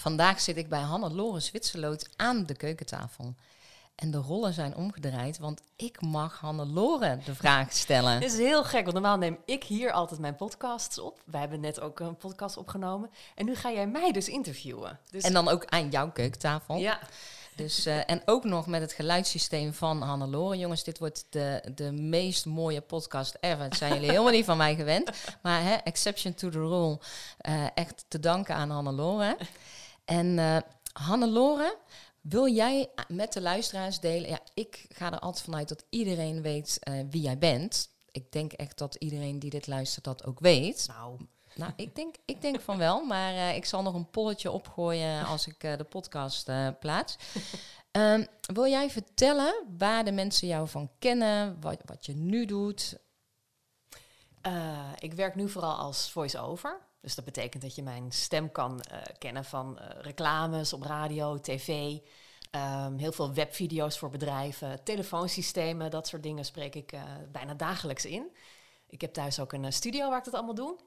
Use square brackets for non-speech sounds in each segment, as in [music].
vandaag zit ik bij Hannelore Zwitserloot aan de keukentafel. En de rollen zijn omgedraaid, want ik mag Hannelore de vraag stellen. Dit is heel gek, want normaal neem ik hier altijd mijn podcasts op. Wij hebben net ook een podcast opgenomen. En nu ga jij mij dus interviewen. Dus En dan ook aan jouw keukentafel. ja, Dus, eh, en ook nog met het geluidssysteem van Hannelore. Jongens, dit wordt de, de meest mooie podcast ever. Dat zijn jullie helemaal niet van mij gewend. Maar hè, exception to the rule. eh, echt te danken aan Hannelore. En eh Hannelore, wil jij met de luisteraars delen? Ja, ik ga er altijd vanuit dat iedereen weet eh, wie jij bent. Ik denk echt dat iedereen die dit luistert dat ook weet. nou, Nou, ik denk, ik denk van wel, maar eh, ik zal nog een polletje opgooien als ik de podcast plaats. [laughs] Ehm, wil jij vertellen waar de mensen jou van kennen, wat, wat je nu doet? ik werk nu vooral als voice-over. Dus dat betekent dat je mijn stem kan eh, kennen van eh, reclames op radio, tv. ehm, heel veel webvideo's voor bedrijven, telefoonsystemen, dat soort dingen spreek ik eh, bijna dagelijks in. Ik heb thuis ook een studio waar ik dat allemaal doe.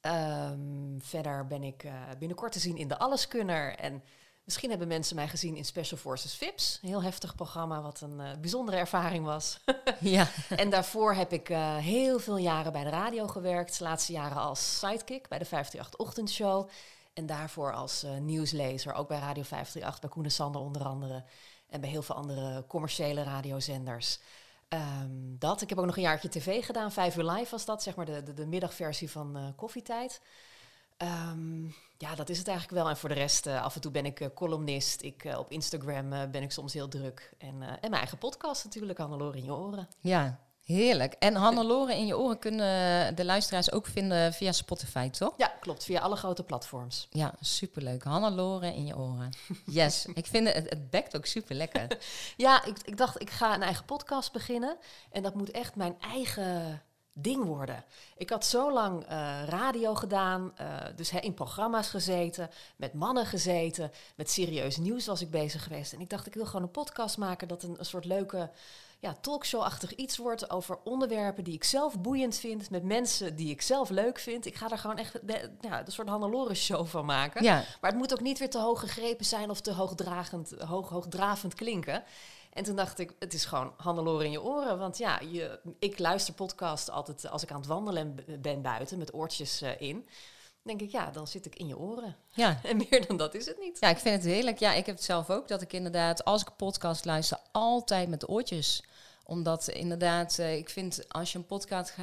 Ehm, verder ben ik binnenkort te zien in De Alleskunner. En misschien hebben mensen mij gezien in Special Forces VIPS. Een heel heftig programma, wat een eh, bijzondere ervaring was. [laughs] Ja, en daarvoor heb ik eh, heel veel jaren bij de radio gewerkt. De laatste jaren als sidekick bij de 538 Ochtendshow. En daarvoor als eh, nieuwslezer, ook bij Radio 538, bij Koen en Sander onder andere. En bij heel veel andere commerciële radiozenders. Ehm, dat. Ik heb ook nog een jaartje tv gedaan. Vijf uur live was dat, zeg maar de, de, de middagversie van Koffietijd. Ehm, ja, dat is het eigenlijk wel. En voor de rest, eh, af en toe ben ik eh, columnist. Ik, eh, op Instagram ben ik soms heel druk. En, en mijn eigen podcast natuurlijk, Hannelore in je oren. ja, heerlijk. En Hannelore in je oren kunnen de luisteraars ook vinden via Spotify, toch? Ja, klopt. Via alle grote platforms. Ja, superleuk. Hannelore in je oren. Yes, [laughs] ik vind het, het, het bekt ook super lekker. Ja, ik, ik dacht, ik ga een eigen podcast beginnen. En dat moet echt mijn eigen ding worden. Ik had zo lang eh, radio gedaan, eh, dus in programma's gezeten, met mannen gezeten, met serieus nieuws was ik bezig geweest. En ik dacht, ik wil gewoon een podcast maken dat een, een soort leuke ja, talkshow-achtig iets wordt over onderwerpen die ik zelf boeiend vind, met mensen die ik zelf leuk vind. Ik ga daar gewoon echt de, ja, een soort Hannelore-show van maken. Ja, Maar het moet ook niet weer te hoog gegrepen zijn of te hoogdragend, hoog, hoogdravend klinken. En toen dacht ik, het is gewoon Hannelore in je oren. Want ja, je, ik luister podcast altijd als ik aan het wandelen ben buiten met oortjes eh, in. Denk ik, ja, dan zit ik in je oren. ja. [laughs] En meer dan dat is het niet. Ja, ik vind het heerlijk. Ja, ik heb het zelf ook. Dat ik inderdaad, als ik podcast luister, altijd met de oortjes. Omdat inderdaad, eh, ik vind als je een podcast,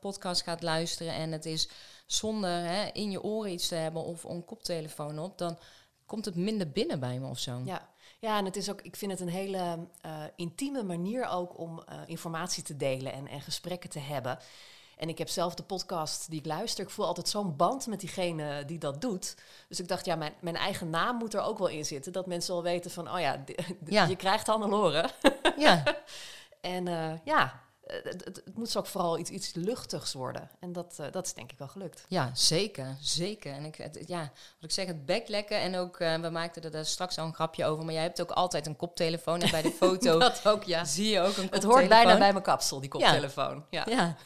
podcast gaat luisteren en het is zonder hè, in je oren iets te hebben of een koptelefoon op, dan komt het minder binnen bij me of zo. Ja. Ja, en het is ook, ik vind het een hele eh, intieme manier ook om eh, informatie te delen en, en gesprekken te hebben. En ik heb zelf de podcast die ik luister. Ik voel altijd zo'n band met diegene die dat doet. Dus ik dacht, ja, mijn, mijn eigen naam moet er ook wel in zitten. Dat mensen wel weten van, oh ja, je krijgt Hannelore. Ja, [laughs] En eh, ja, het, het, het moet ook vooral iets, iets luchtigs worden. En dat, eh, dat is denk ik wel gelukt. ja zeker. Zeker. En ik, het, ja, wat ik zeg, het bekt lekker. En ook, eh, we maakten er daar straks al een grapje over, maar jij hebt ook altijd een koptelefoon. En bij de [laughs] foto Dat ook, ja. zie je ook een Het koptelefoon. hoort bijna bij mijn kapsel, die koptelefoon. Ja. Ja.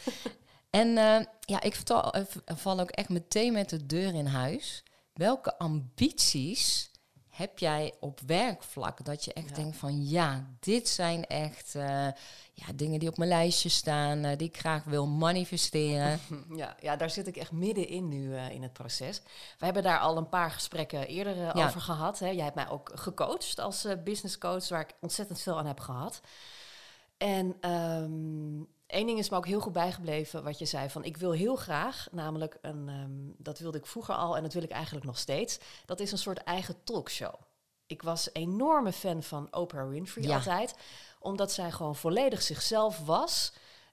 En eh, ja, ik vertel, eh, val ook echt meteen met de deur in huis. Welke ambities heb jij op werkvlak? Dat je echt Ja. denkt van ja, dit zijn echt eh, ja, dingen die op mijn lijstje staan, eh, die ik graag wil manifesteren. [laughs] Ja, ja, daar zit ik echt middenin nu eh, in het proces. We hebben daar al een paar gesprekken eerder Ja. over gehad. Hè. Jij hebt mij ook gecoacht als business coach, waar ik ontzettend veel aan heb gehad. En ehm, één ding is me ook heel goed bijgebleven, wat je zei van ik wil heel graag, namelijk een, ehm, dat wilde ik vroeger al en dat wil ik eigenlijk nog steeds. Dat is een soort eigen talkshow. Ik was enorme fan van Oprah Winfrey Ja. altijd, omdat zij gewoon volledig zichzelf was.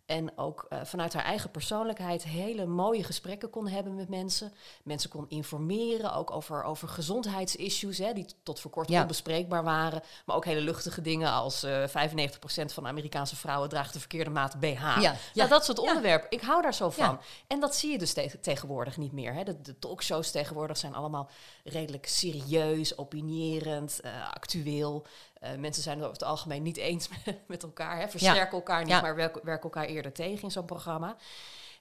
En ook eh, vanuit haar eigen persoonlijkheid hele mooie gesprekken kon hebben met mensen. Mensen kon informeren, ook over, over gezondheidsissues, hè, die tot voor kort Ja. onbespreekbaar waren. Maar ook hele luchtige dingen als eh 95% van de Amerikaanse vrouwen draagt de verkeerde maat BH. Ja, Ja, dat soort onderwerpen. Ik hou daar zo van. En dat zie je dus te- tegenwoordig niet meer. Hè. De, de talkshows tegenwoordig zijn allemaal redelijk serieus, opinierend, eh, actueel. Eh, mensen zijn het over het algemeen niet eens [laughs] met, elkaar. Hè. Versterken elkaar niet, Ja. maar werken, werken elkaar eerder tegen in zo'n programma.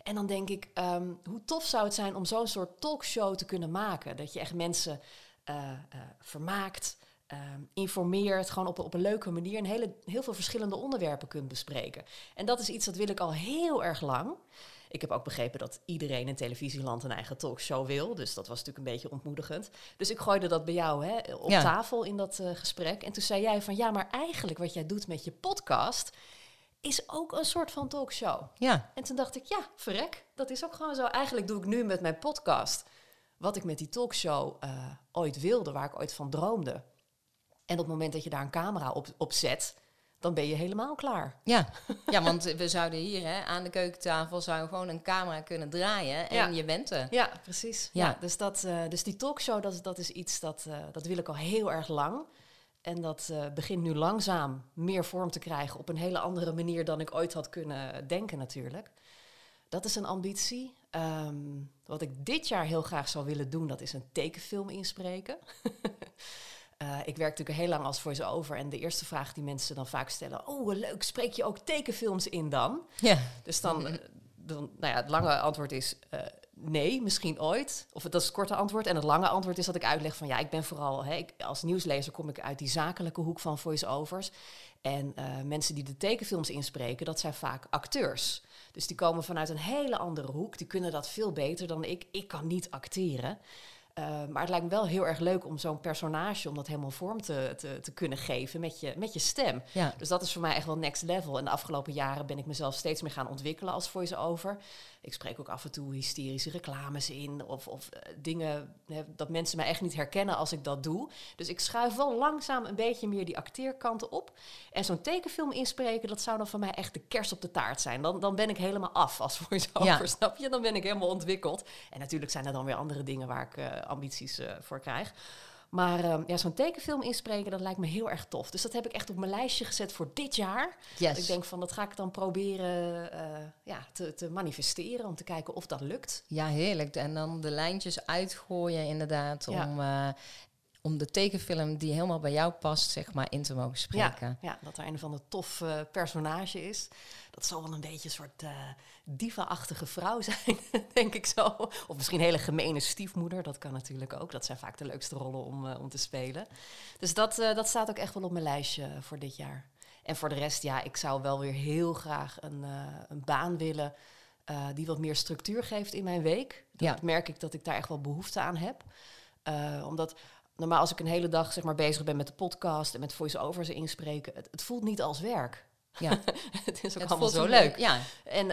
En dan denk ik, ehm, hoe tof zou het zijn om zo'n soort talkshow te kunnen maken? Dat je echt mensen eh, eh, vermaakt, ehm, informeert, gewoon op, op een leuke manier en hele, heel veel verschillende onderwerpen kunt bespreken. En dat is iets dat wil ik al heel erg lang. Ik heb ook begrepen dat iedereen in televisieland een eigen talkshow wil. Dus dat was natuurlijk een beetje ontmoedigend. Dus ik gooide dat bij jou hè, op Ja. tafel in dat eh, gesprek. En toen zei jij van ja, maar eigenlijk wat jij doet met je podcast is ook een soort van talkshow. Ja, En toen dacht ik, ja, verrek, dat is ook gewoon zo. Eigenlijk doe ik nu met mijn podcast wat ik met die talkshow eh, ooit wilde, waar ik ooit van droomde. En op het moment dat je daar een camera op, op zet, dan ben je helemaal klaar. ja. [laughs] ja, want we zouden hier hè, aan de keukentafel zouden gewoon een camera kunnen draaien en Ja. je bent er. Ja, precies. Ja. Ja. dus, dat, eh, dus die talkshow, dat, is- dat is iets dat, eh, dat wil ik al heel erg lang. En dat eh, begint nu langzaam meer vorm te krijgen op een hele andere manier dan ik ooit had kunnen denken natuurlijk. Dat is een ambitie. Ehm, wat ik dit jaar heel graag zou willen doen, dat is een tekenfilm inspreken. [laughs] Eh, ik werk natuurlijk heel lang als voice-over en de eerste vraag die mensen dan vaak stellen... oh, leuk, spreek je ook tekenfilms in dan? Ja, Dus dan, eh, dan nou ja, het lange antwoord is eh, nee, misschien ooit. Of dat is het korte antwoord. En het lange antwoord is dat ik uitleg van ja, ik ben vooral, hè, ik, als nieuwslezer kom ik uit die zakelijke hoek van voice-overs. En mensen die de tekenfilms inspreken, dat zijn vaak acteurs. Dus die komen vanuit een hele andere hoek. Die kunnen dat veel beter dan ik. Ik kan niet acteren. Eh, maar het lijkt me wel heel erg leuk om zo'n personage, om dat helemaal vorm te, te, te kunnen geven met je, met je stem. ja. Dus dat is voor mij echt wel next level. En de afgelopen jaren ben ik mezelf steeds meer gaan ontwikkelen als voice-over. Ik spreek ook af en toe hysterische reclames in. Of, of eh, dingen hè, dat mensen mij echt niet herkennen als ik dat doe. Dus ik schuif wel langzaam een beetje meer die acteerkanten op. En zo'n tekenfilm inspreken, dat zou dan voor mij echt de kers op de taart zijn. Dan, dan ben ik helemaal af als voice-over, Ja. [laughs] snap je? Dan ben ik helemaal ontwikkeld. En natuurlijk zijn er dan weer andere dingen waar ik eh, ambities eh, voor krijg. Maar ehm, ja, zo'n tekenfilm inspreken, dat lijkt me heel erg tof. Dus dat heb ik echt op mijn lijstje gezet voor dit jaar. Yes. Ik denk van, dat ga ik dan proberen eh, ja, te, te manifesteren. Om te kijken of dat lukt. Ja, heerlijk. En dan de lijntjes uitgooien inderdaad Ja. om, eh, om de tekenfilm die helemaal bij jou past, zeg maar, in te mogen spreken. Ja, dat er een van de tof eh, personage is. Dat zal wel een beetje een soort eh diva-achtige vrouw [laughs] zijn, denk ik zo. Of misschien een hele gemene stiefmoeder, dat kan natuurlijk ook. Dat zijn vaak de leukste rollen om, eh, om te spelen. Dus dat, dat staat ook echt wel op mijn lijstje voor dit jaar. En voor de rest, ja, ik zou wel weer heel graag een, een baan willen... die wat meer structuur geeft in mijn week. Dat Ja. merk ik dat ik daar echt wel behoefte aan heb. Omdat normaal als ik een hele dag zeg maar, bezig ben met de podcast... en met voice-overs inspreken, het, het voelt niet als werk. Ja, [laughs] het is ook het allemaal zo leuk. Ja, En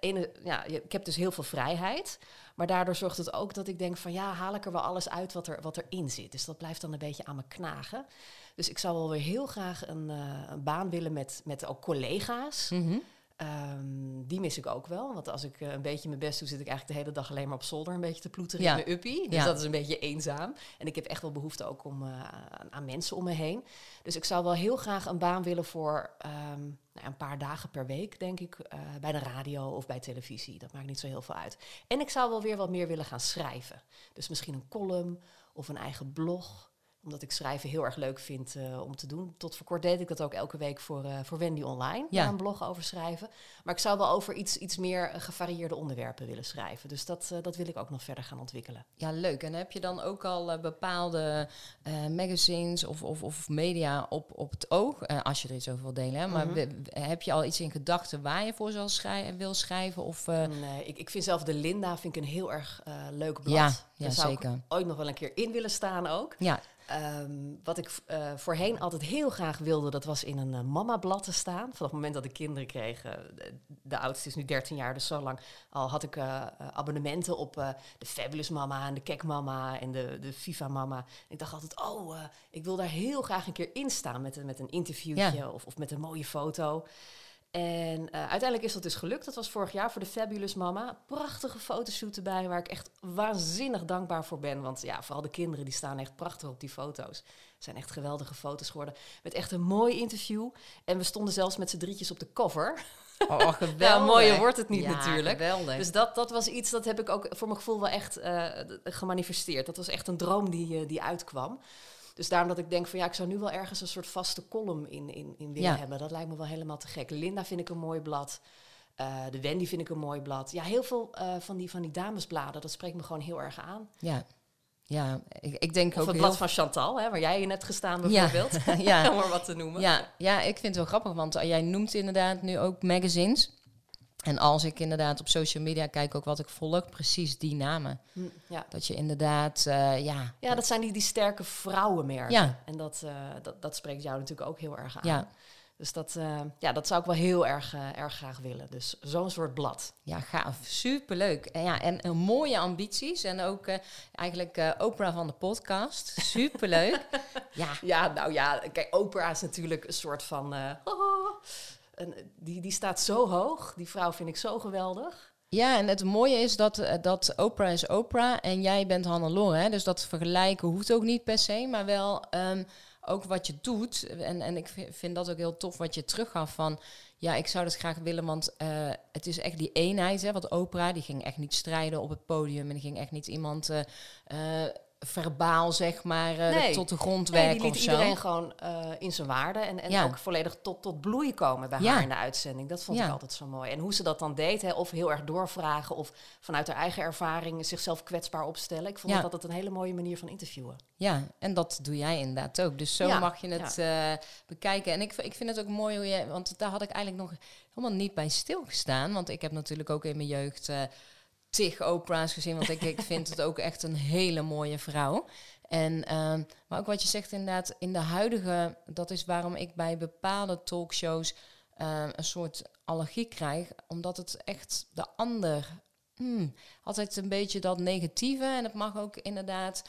ene, ja, ik heb dus heel veel vrijheid. Maar daardoor zorgt het ook dat ik denk van ja, haal ik er wel alles uit wat, er, wat erin zit. Dus dat blijft dan een beetje aan me knagen. Dus ik zou wel weer heel graag een, eh, een baan willen met, met ook collega's. Mhm. Ehm, die mis ik ook wel. Want als ik eh, een beetje mijn best doe, zit ik eigenlijk de hele dag alleen maar op zolder een beetje te ploeteren Ja. in mijn uppie. Dus Ja. dat is een beetje eenzaam. En ik heb echt wel behoefte ook om, eh, aan, aan mensen om me heen. Dus ik zou wel heel graag een baan willen voor ehm, nou een paar dagen per week, denk ik, eh, bij de radio of bij televisie. Dat maakt niet zo heel veel uit. En ik zou wel weer wat meer willen gaan schrijven. Dus misschien een column of een eigen blog omdat ik schrijven heel erg leuk vind eh, om te doen. Tot voor kort deed ik dat ook elke week voor, eh, voor Wendy Online. Ja. Een blog over schrijven. Maar ik zou wel over iets, iets meer eh, gevarieerde onderwerpen willen schrijven. Dus dat, dat wil ik ook nog verder gaan ontwikkelen. ja, leuk. En heb je dan ook al bepaalde magazines of, of, of media op, op het oog? Als je er iets over wil delen. Hè? Maar Mhm. heb je al iets in gedachten waar je voor zal schrij wil schrijven? Of, Nee, ik, ik vind zelf de Linda vind ik een heel erg leuk blad. ja, Daar ja, zou zeker. ik ooit nog wel een keer in willen staan ook. Ja, Ehm, wat ik eh, voorheen altijd heel graag wilde, dat was in een eh, mama-blad te staan. Vanaf het moment dat ik kinderen kreeg, eh, de, de oudste is nu 13 jaar, dus zo lang al had ik abonnementen op de Fabulous Mama en de Kek Mama en de, de FIFA Mama. Ik dacht altijd, oh, ik wil daar heel graag een keer in staan met, een- met een interviewtje Ja. of, of met een mooie foto. En eh, uiteindelijk is dat dus gelukt. Dat was vorig jaar voor de Fabulous Mama. Prachtige fotoshoot erbij, waar ik echt waanzinnig dankbaar voor ben. Want ja, vooral de kinderen die staan echt prachtig op die foto's. Het zijn echt geweldige foto's geworden. Met echt een mooi interview. En we stonden zelfs met z'n drietjes op de cover. oh, [laughs] geweldig. Nou, mooier wordt het niet Ja, natuurlijk. geweldig. Dus dat, dat was iets, dat heb ik ook voor mijn gevoel wel echt eh, gemanifesteerd. Dat was echt een droom die, eh, die uitkwam. Dus daarom dat ik denk van ja, ik zou nu wel ergens een soort vaste column in, in, in willen Ja. hebben. Dat lijkt me wel helemaal te gek. Linda vind ik een mooi blad. Eh, de Wendy vind ik een mooi blad. Ja, heel veel eh, van, die, van die damesbladen, dat spreekt me gewoon heel erg aan. ja. Ja, ik, ik denk Of ook het blad van Chantal, hè, waar jij in hebt gestaan bijvoorbeeld. [laughs] ja. [laughs] Om maar wat te noemen. Ja, ja, ik vind het wel grappig, want jij noemt inderdaad nu ook magazines. En als ik inderdaad op social media kijk ook wat ik volg, precies die namen. Hm, ja. Dat je inderdaad, eh, ja... ja, dat zijn die, die sterke vrouwenmerken. Ja. En dat, eh, dat, dat spreekt jou natuurlijk ook heel erg aan. Ja, Dus dat, eh, ja, dat zou ik wel heel erg, erg graag willen. Dus zo'n soort blad. ja, gaaf. Superleuk. En, ja, en, mooie ambities. En ook eigenlijk Oprah van de podcast. Superleuk. [laughs] ja, Ja, nou ja, kijk, opera is natuurlijk een soort van... [laughs] die, die staat zo hoog. Die vrouw vind ik zo geweldig. Ja, en het mooie is dat, eh, dat Oprah is Oprah en jij bent Hannelore. Hè? Dus dat vergelijken hoeft ook niet per se, maar wel ehm, ook wat je doet. En, en ik vi- vind dat ook heel tof wat je teruggaf van... Ja, ik zou dat graag willen, want eh, het is echt die eenheid. Hè? Want Oprah, die ging echt niet strijden op het podium... en die ging echt niet iemand eh, verbaal, zeg maar, eh, Nee. tot de grond Nee, werken die liet of zo. iedereen gewoon eh, in zijn waarde en, en Ja. ook volledig tot, tot bloei komen bij Ja. haar in de uitzending. Dat vond Ja. ik altijd zo mooi. En hoe ze dat dan deed, hè, of heel erg doorvragen of vanuit haar eigen ervaring zichzelf kwetsbaar opstellen. Ik vond dat altijd een hele mooie manier van interviewen. Ja, en dat doe jij inderdaad ook. Dus zo mag je het eh, bekijken. En ik, ik vind het ook mooi hoe je... Want daar had ik eigenlijk nog helemaal niet bij stilgestaan. Want ik heb natuurlijk ook in mijn jeugd tig Oprah's gezien. Want ik, ik vind het ook echt een hele mooie vrouw. En, ehm, maar ook wat je zegt inderdaad, in de huidige... Dat is waarom ik bij bepaalde talkshows eh, een soort allergie krijg. Omdat het echt de ander... hmm, altijd een beetje dat negatieve. En het mag ook inderdaad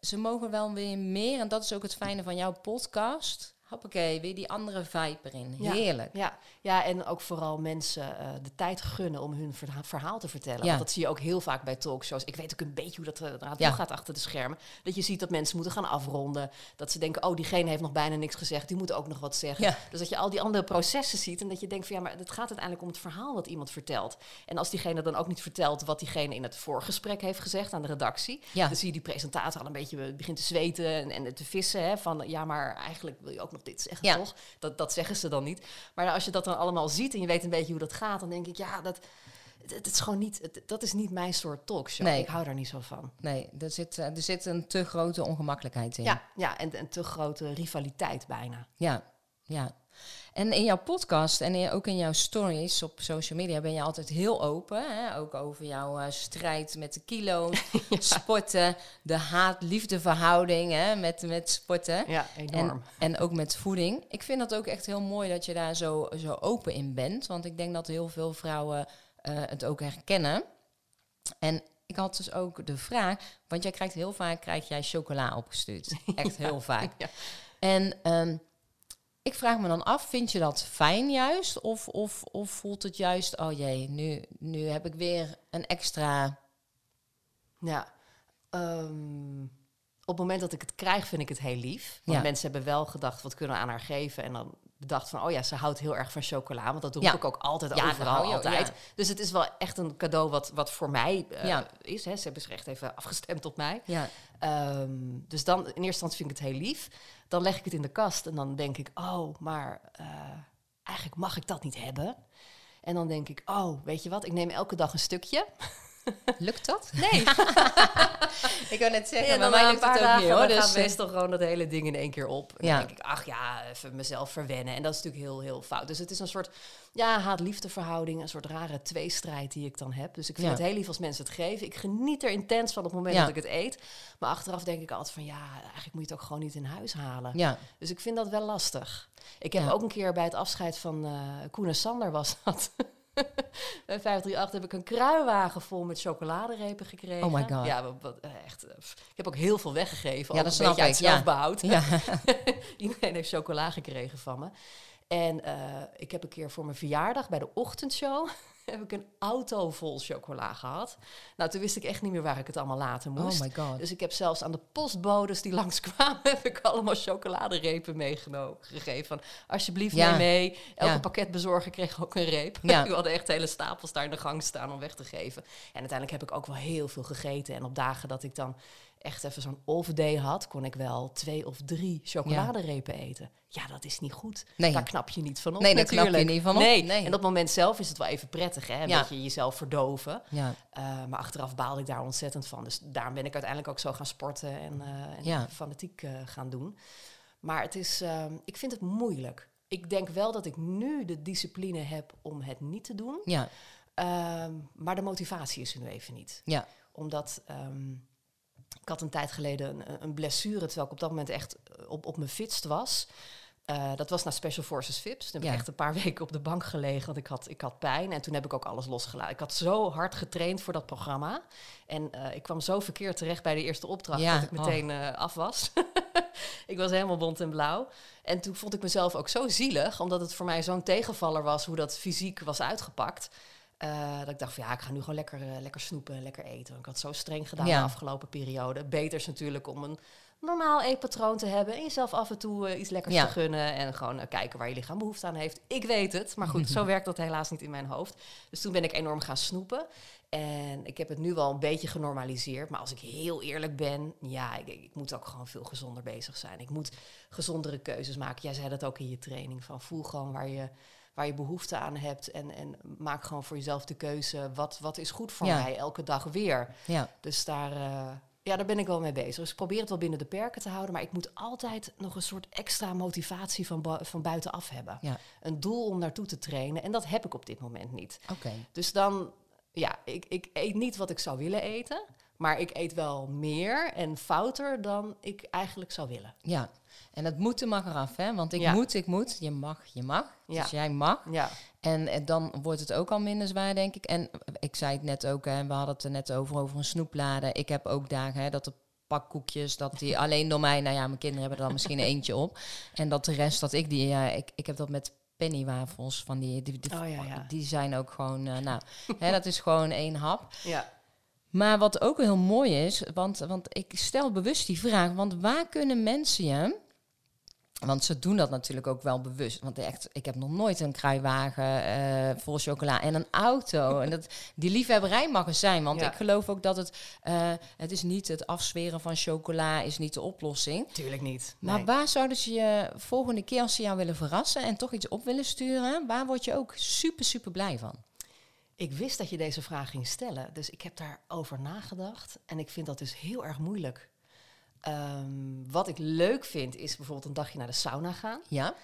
ze mogen wel weer meer. En dat is ook het fijne van jouw podcast. Hoppakee, weer die andere vibe erin. Ja. Heerlijk. Ja, ja, en ook vooral mensen eh, de tijd gunnen om hun verha- verhaal te vertellen. Ja. Want dat zie je ook heel vaak bij talkshows. Ik weet ook een beetje hoe dat eh, eraan toe Ja. gaat achter de schermen. Dat je ziet dat mensen moeten gaan afronden. Dat ze denken, oh, diegene heeft nog bijna niks gezegd. Die moet ook nog wat zeggen. Dus dat je al die andere processen ziet. En dat je denkt van, ja, maar het gaat uiteindelijk om het verhaal wat iemand vertelt. En als diegene dan ook niet vertelt wat diegene in het voorgesprek heeft gezegd aan de redactie. Dan zie je die presentator al een beetje eh, begint te zweten en, en te vissen. Hè, van, ja, maar eigenlijk wil je ook nog dit zeggen, Ja. toch? Dat, dat zeggen ze dan niet. Maar als je dat dan allemaal ziet en je weet een beetje hoe dat gaat, dan denk ik, ja, dat, het, is gewoon niet, het- dat is niet mijn soort talkshow. Nee. Ik hou daar niet zo van. Nee, er zit, eh, er zit een te grote ongemakkelijkheid in. Ja, ja en een te grote rivaliteit bijna. ja. ja. En in jouw podcast en in- ook in jouw stories op social media ben je altijd heel open. Hè? Ook over jouw eh, strijd met de kilo's, [laughs] sporten, de haat-liefde verhouding hè? Met, met sporten. Ja, enorm. En, en ook met voeding. Ik vind dat ook echt heel mooi dat je daar zo, zo open in bent. Want ik denk dat heel veel vrouwen eh, het ook herkennen. En ik had dus ook de vraag, want jij krijgt heel vaak krijg jij chocola opgestuurd. [laughs] Echt heel vaak. Ja. En ehm, ik vraag me dan af, vind je dat fijn juist? Of, of, of voelt het juist, oh jee, nu, nu heb ik weer een extra... Ja. Ehm, op het moment dat ik het krijg, vind ik het heel lief. Want Ja. mensen hebben wel gedacht, wat kunnen we aan haar geven? En dan bedacht van, oh ja, ze houdt heel erg van chocola. Want dat Ja. ik ook altijd Ja, overal, je- altijd. ja. Dus het is wel echt een cadeau wat, wat voor mij eh, Ja. is. Hè. Ze hebben zich echt even afgestemd op mij. Ja, Ehm, dus dan, in eerste instantie vind ik het heel lief. Dan leg ik het in de kast en dan denk ik, oh, maar eh, eigenlijk mag ik dat niet hebben. En dan denk ik, oh, weet je wat, ik neem elke dag een stukje. [laughs] lukt dat? Nee, [laughs] Ik wil net zeggen, Ja, dan mij lukt het ook niet dan hoor. Dus, meestal gewoon dat hele ding in één keer op. En Ja. dan denk ik, ach ja, even mezelf verwennen. En dat is natuurlijk heel, heel fout. Dus het is een soort ja, haat-liefde verhouding. Een soort rare tweestrijd die ik dan heb. Dus ik vind Ja. het heel lief als mensen het geven. Ik geniet er intens van op het moment dat ik het eet. Maar achteraf denk ik altijd van, ja, eigenlijk moet je het ook gewoon niet in huis halen. ja, Dus ik vind dat wel lastig. Ik heb ook een keer bij het afscheid van eh Koen en Sander was dat. [laughs] [laughs] bij 538 heb ik een kruiwagen vol met chocoladerepen gekregen. Oh my God. Ja, wat, wat, eh, echt. eh. Ik heb ook heel veel weggegeven. Ja, dat snap ik, ja. zelfbehoud. ja. [laughs] Iedereen heeft chocola gekregen van me. En eh, ik heb een keer voor mijn verjaardag bij de ochtendshow... [laughs] heb ik een auto vol chocola gehad. Nou, toen wist ik echt niet meer waar ik het allemaal laten moest. Oh my god. Dus ik heb zelfs aan de postbodes die [laughs] langskwamen... heb ik allemaal chocoladerepen meegenomen. Gegeven van, alsjeblieft, Ja. neem mee. Elke Ja. pakketbezorger kreeg ook een reep. Ja. [laughs] We hadden echt hele stapels daar in de gang staan om weg te geven. En uiteindelijk heb ik ook wel heel veel gegeten. En op dagen dat ik dan echt even zo'n off-day had, kon ik wel twee of drie chocoladerepen eten. Ja, dat is niet goed. Nee. Daar knap je niet van op Nee, daar knap je natuurlijk. niet van op. Nee. Nee. En op het moment zelf is het wel even prettig, hè? Een Ja. beetje jezelf verdoven. Ja, Uh, maar achteraf baalde ik daar ontzettend van. Dus daarom ben ik uiteindelijk ook zo gaan sporten en, eh, en fanatiek eh, gaan doen. Maar het is, ehm, ik vind het moeilijk. Ik denk wel dat ik nu de discipline heb om het niet te doen. ja, Ehm, maar de motivatie is er nu even niet. ja. Omdat ehm, ik had een tijd geleden een, een blessure, terwijl ik op dat moment echt eh, op, op mijn fitst was. Eh, dat was na Special Forces Vips. Toen heb Ja. ik echt een paar [laughs] weken op de bank gelegen, want ik had, ik had pijn. En toen heb ik ook alles losgelaten. Ik had zo hard getraind voor dat programma. En eh, ik kwam zo verkeerd terecht bij de eerste opdracht Ja, dat ik meteen eh, af was. [laughs] ik was helemaal bont en blauw. En toen vond ik mezelf ook zo zielig, omdat het voor mij zo'n tegenvaller was hoe dat fysiek was uitgepakt. Eh, dat ik dacht van ja, ik ga nu gewoon lekker, eh, lekker snoepen, lekker eten. Ik had zo streng gedaan Ja. de afgelopen periode. Beter is natuurlijk om een normaal eetpatroon te hebben. En jezelf af en toe eh, iets lekkers Ja. te gunnen. En gewoon kijken waar je lichaam behoefte aan heeft. Ik weet het, maar goed, [laughs] zo werkt dat helaas niet in mijn hoofd. Dus toen ben ik enorm gaan snoepen. En ik heb het nu wel een beetje genormaliseerd. Maar als ik heel eerlijk ben, ja, ik, ik moet ook gewoon veel gezonder bezig zijn. Ik moet gezondere keuzes maken. Jij zei dat ook in je training. Van voel gewoon waar je, waar je behoefte aan hebt. En, en maak gewoon voor jezelf de keuze. Wat, wat is goed voor Ja. mij elke dag weer? ja. Dus daar, eh, ja, daar ben ik wel mee bezig. Dus ik probeer het wel binnen de perken te houden. Maar ik moet altijd nog een soort extra motivatie van, bu- van buitenaf hebben. Ja. Een doel om naartoe te trainen. En dat heb ik op dit moment niet. Oké. Dus dan, ja, ik, ik eet niet wat ik zou willen eten. Maar ik eet wel meer en fouter dan ik eigenlijk zou willen. Ja. En het moeten mag eraf, hè? Want ik Ja. moet, ik moet. Je mag, je mag. Ja. Dus jij mag. Ja, En, dan wordt het ook al minder zwaar, denk ik. En ik zei het net ook, hè, we hadden het er net over, over een snoeplade. Ik heb ook dagen hè, dat de pakkoekjes, dat die [laughs] alleen door mij, nou ja, mijn kinderen hebben er dan misschien eentje op. En dat de rest, dat ik die, ja, ik, ik heb dat met pennywafels van die, die, die, Oh, ja, ja. die zijn ook gewoon, eh, nou, [laughs] hè, dat is gewoon één hap. ja. Maar wat ook heel mooi is, want, want ik stel bewust die vraag, want waar kunnen mensen je... Want ze doen dat natuurlijk ook wel bewust. Want echt, ik heb nog nooit een kruiwagen eh, vol chocola en een auto. [laughs] en dat, die liefhebberij mag er zijn. Want Ja. ik geloof ook dat het... eh, het is niet het afsferen van chocola, is niet de oplossing. Tuurlijk niet. Maar Nee. waar zouden ze je volgende keer als ze jou willen verrassen... en toch iets op willen sturen... waar word je ook super, super blij van? Ik wist dat je deze vraag ging stellen, dus ik heb daarover nagedacht. En ik vind dat dus heel erg moeilijk. Ehm, wat ik leuk vind, is bijvoorbeeld een dagje naar de sauna gaan. Ja?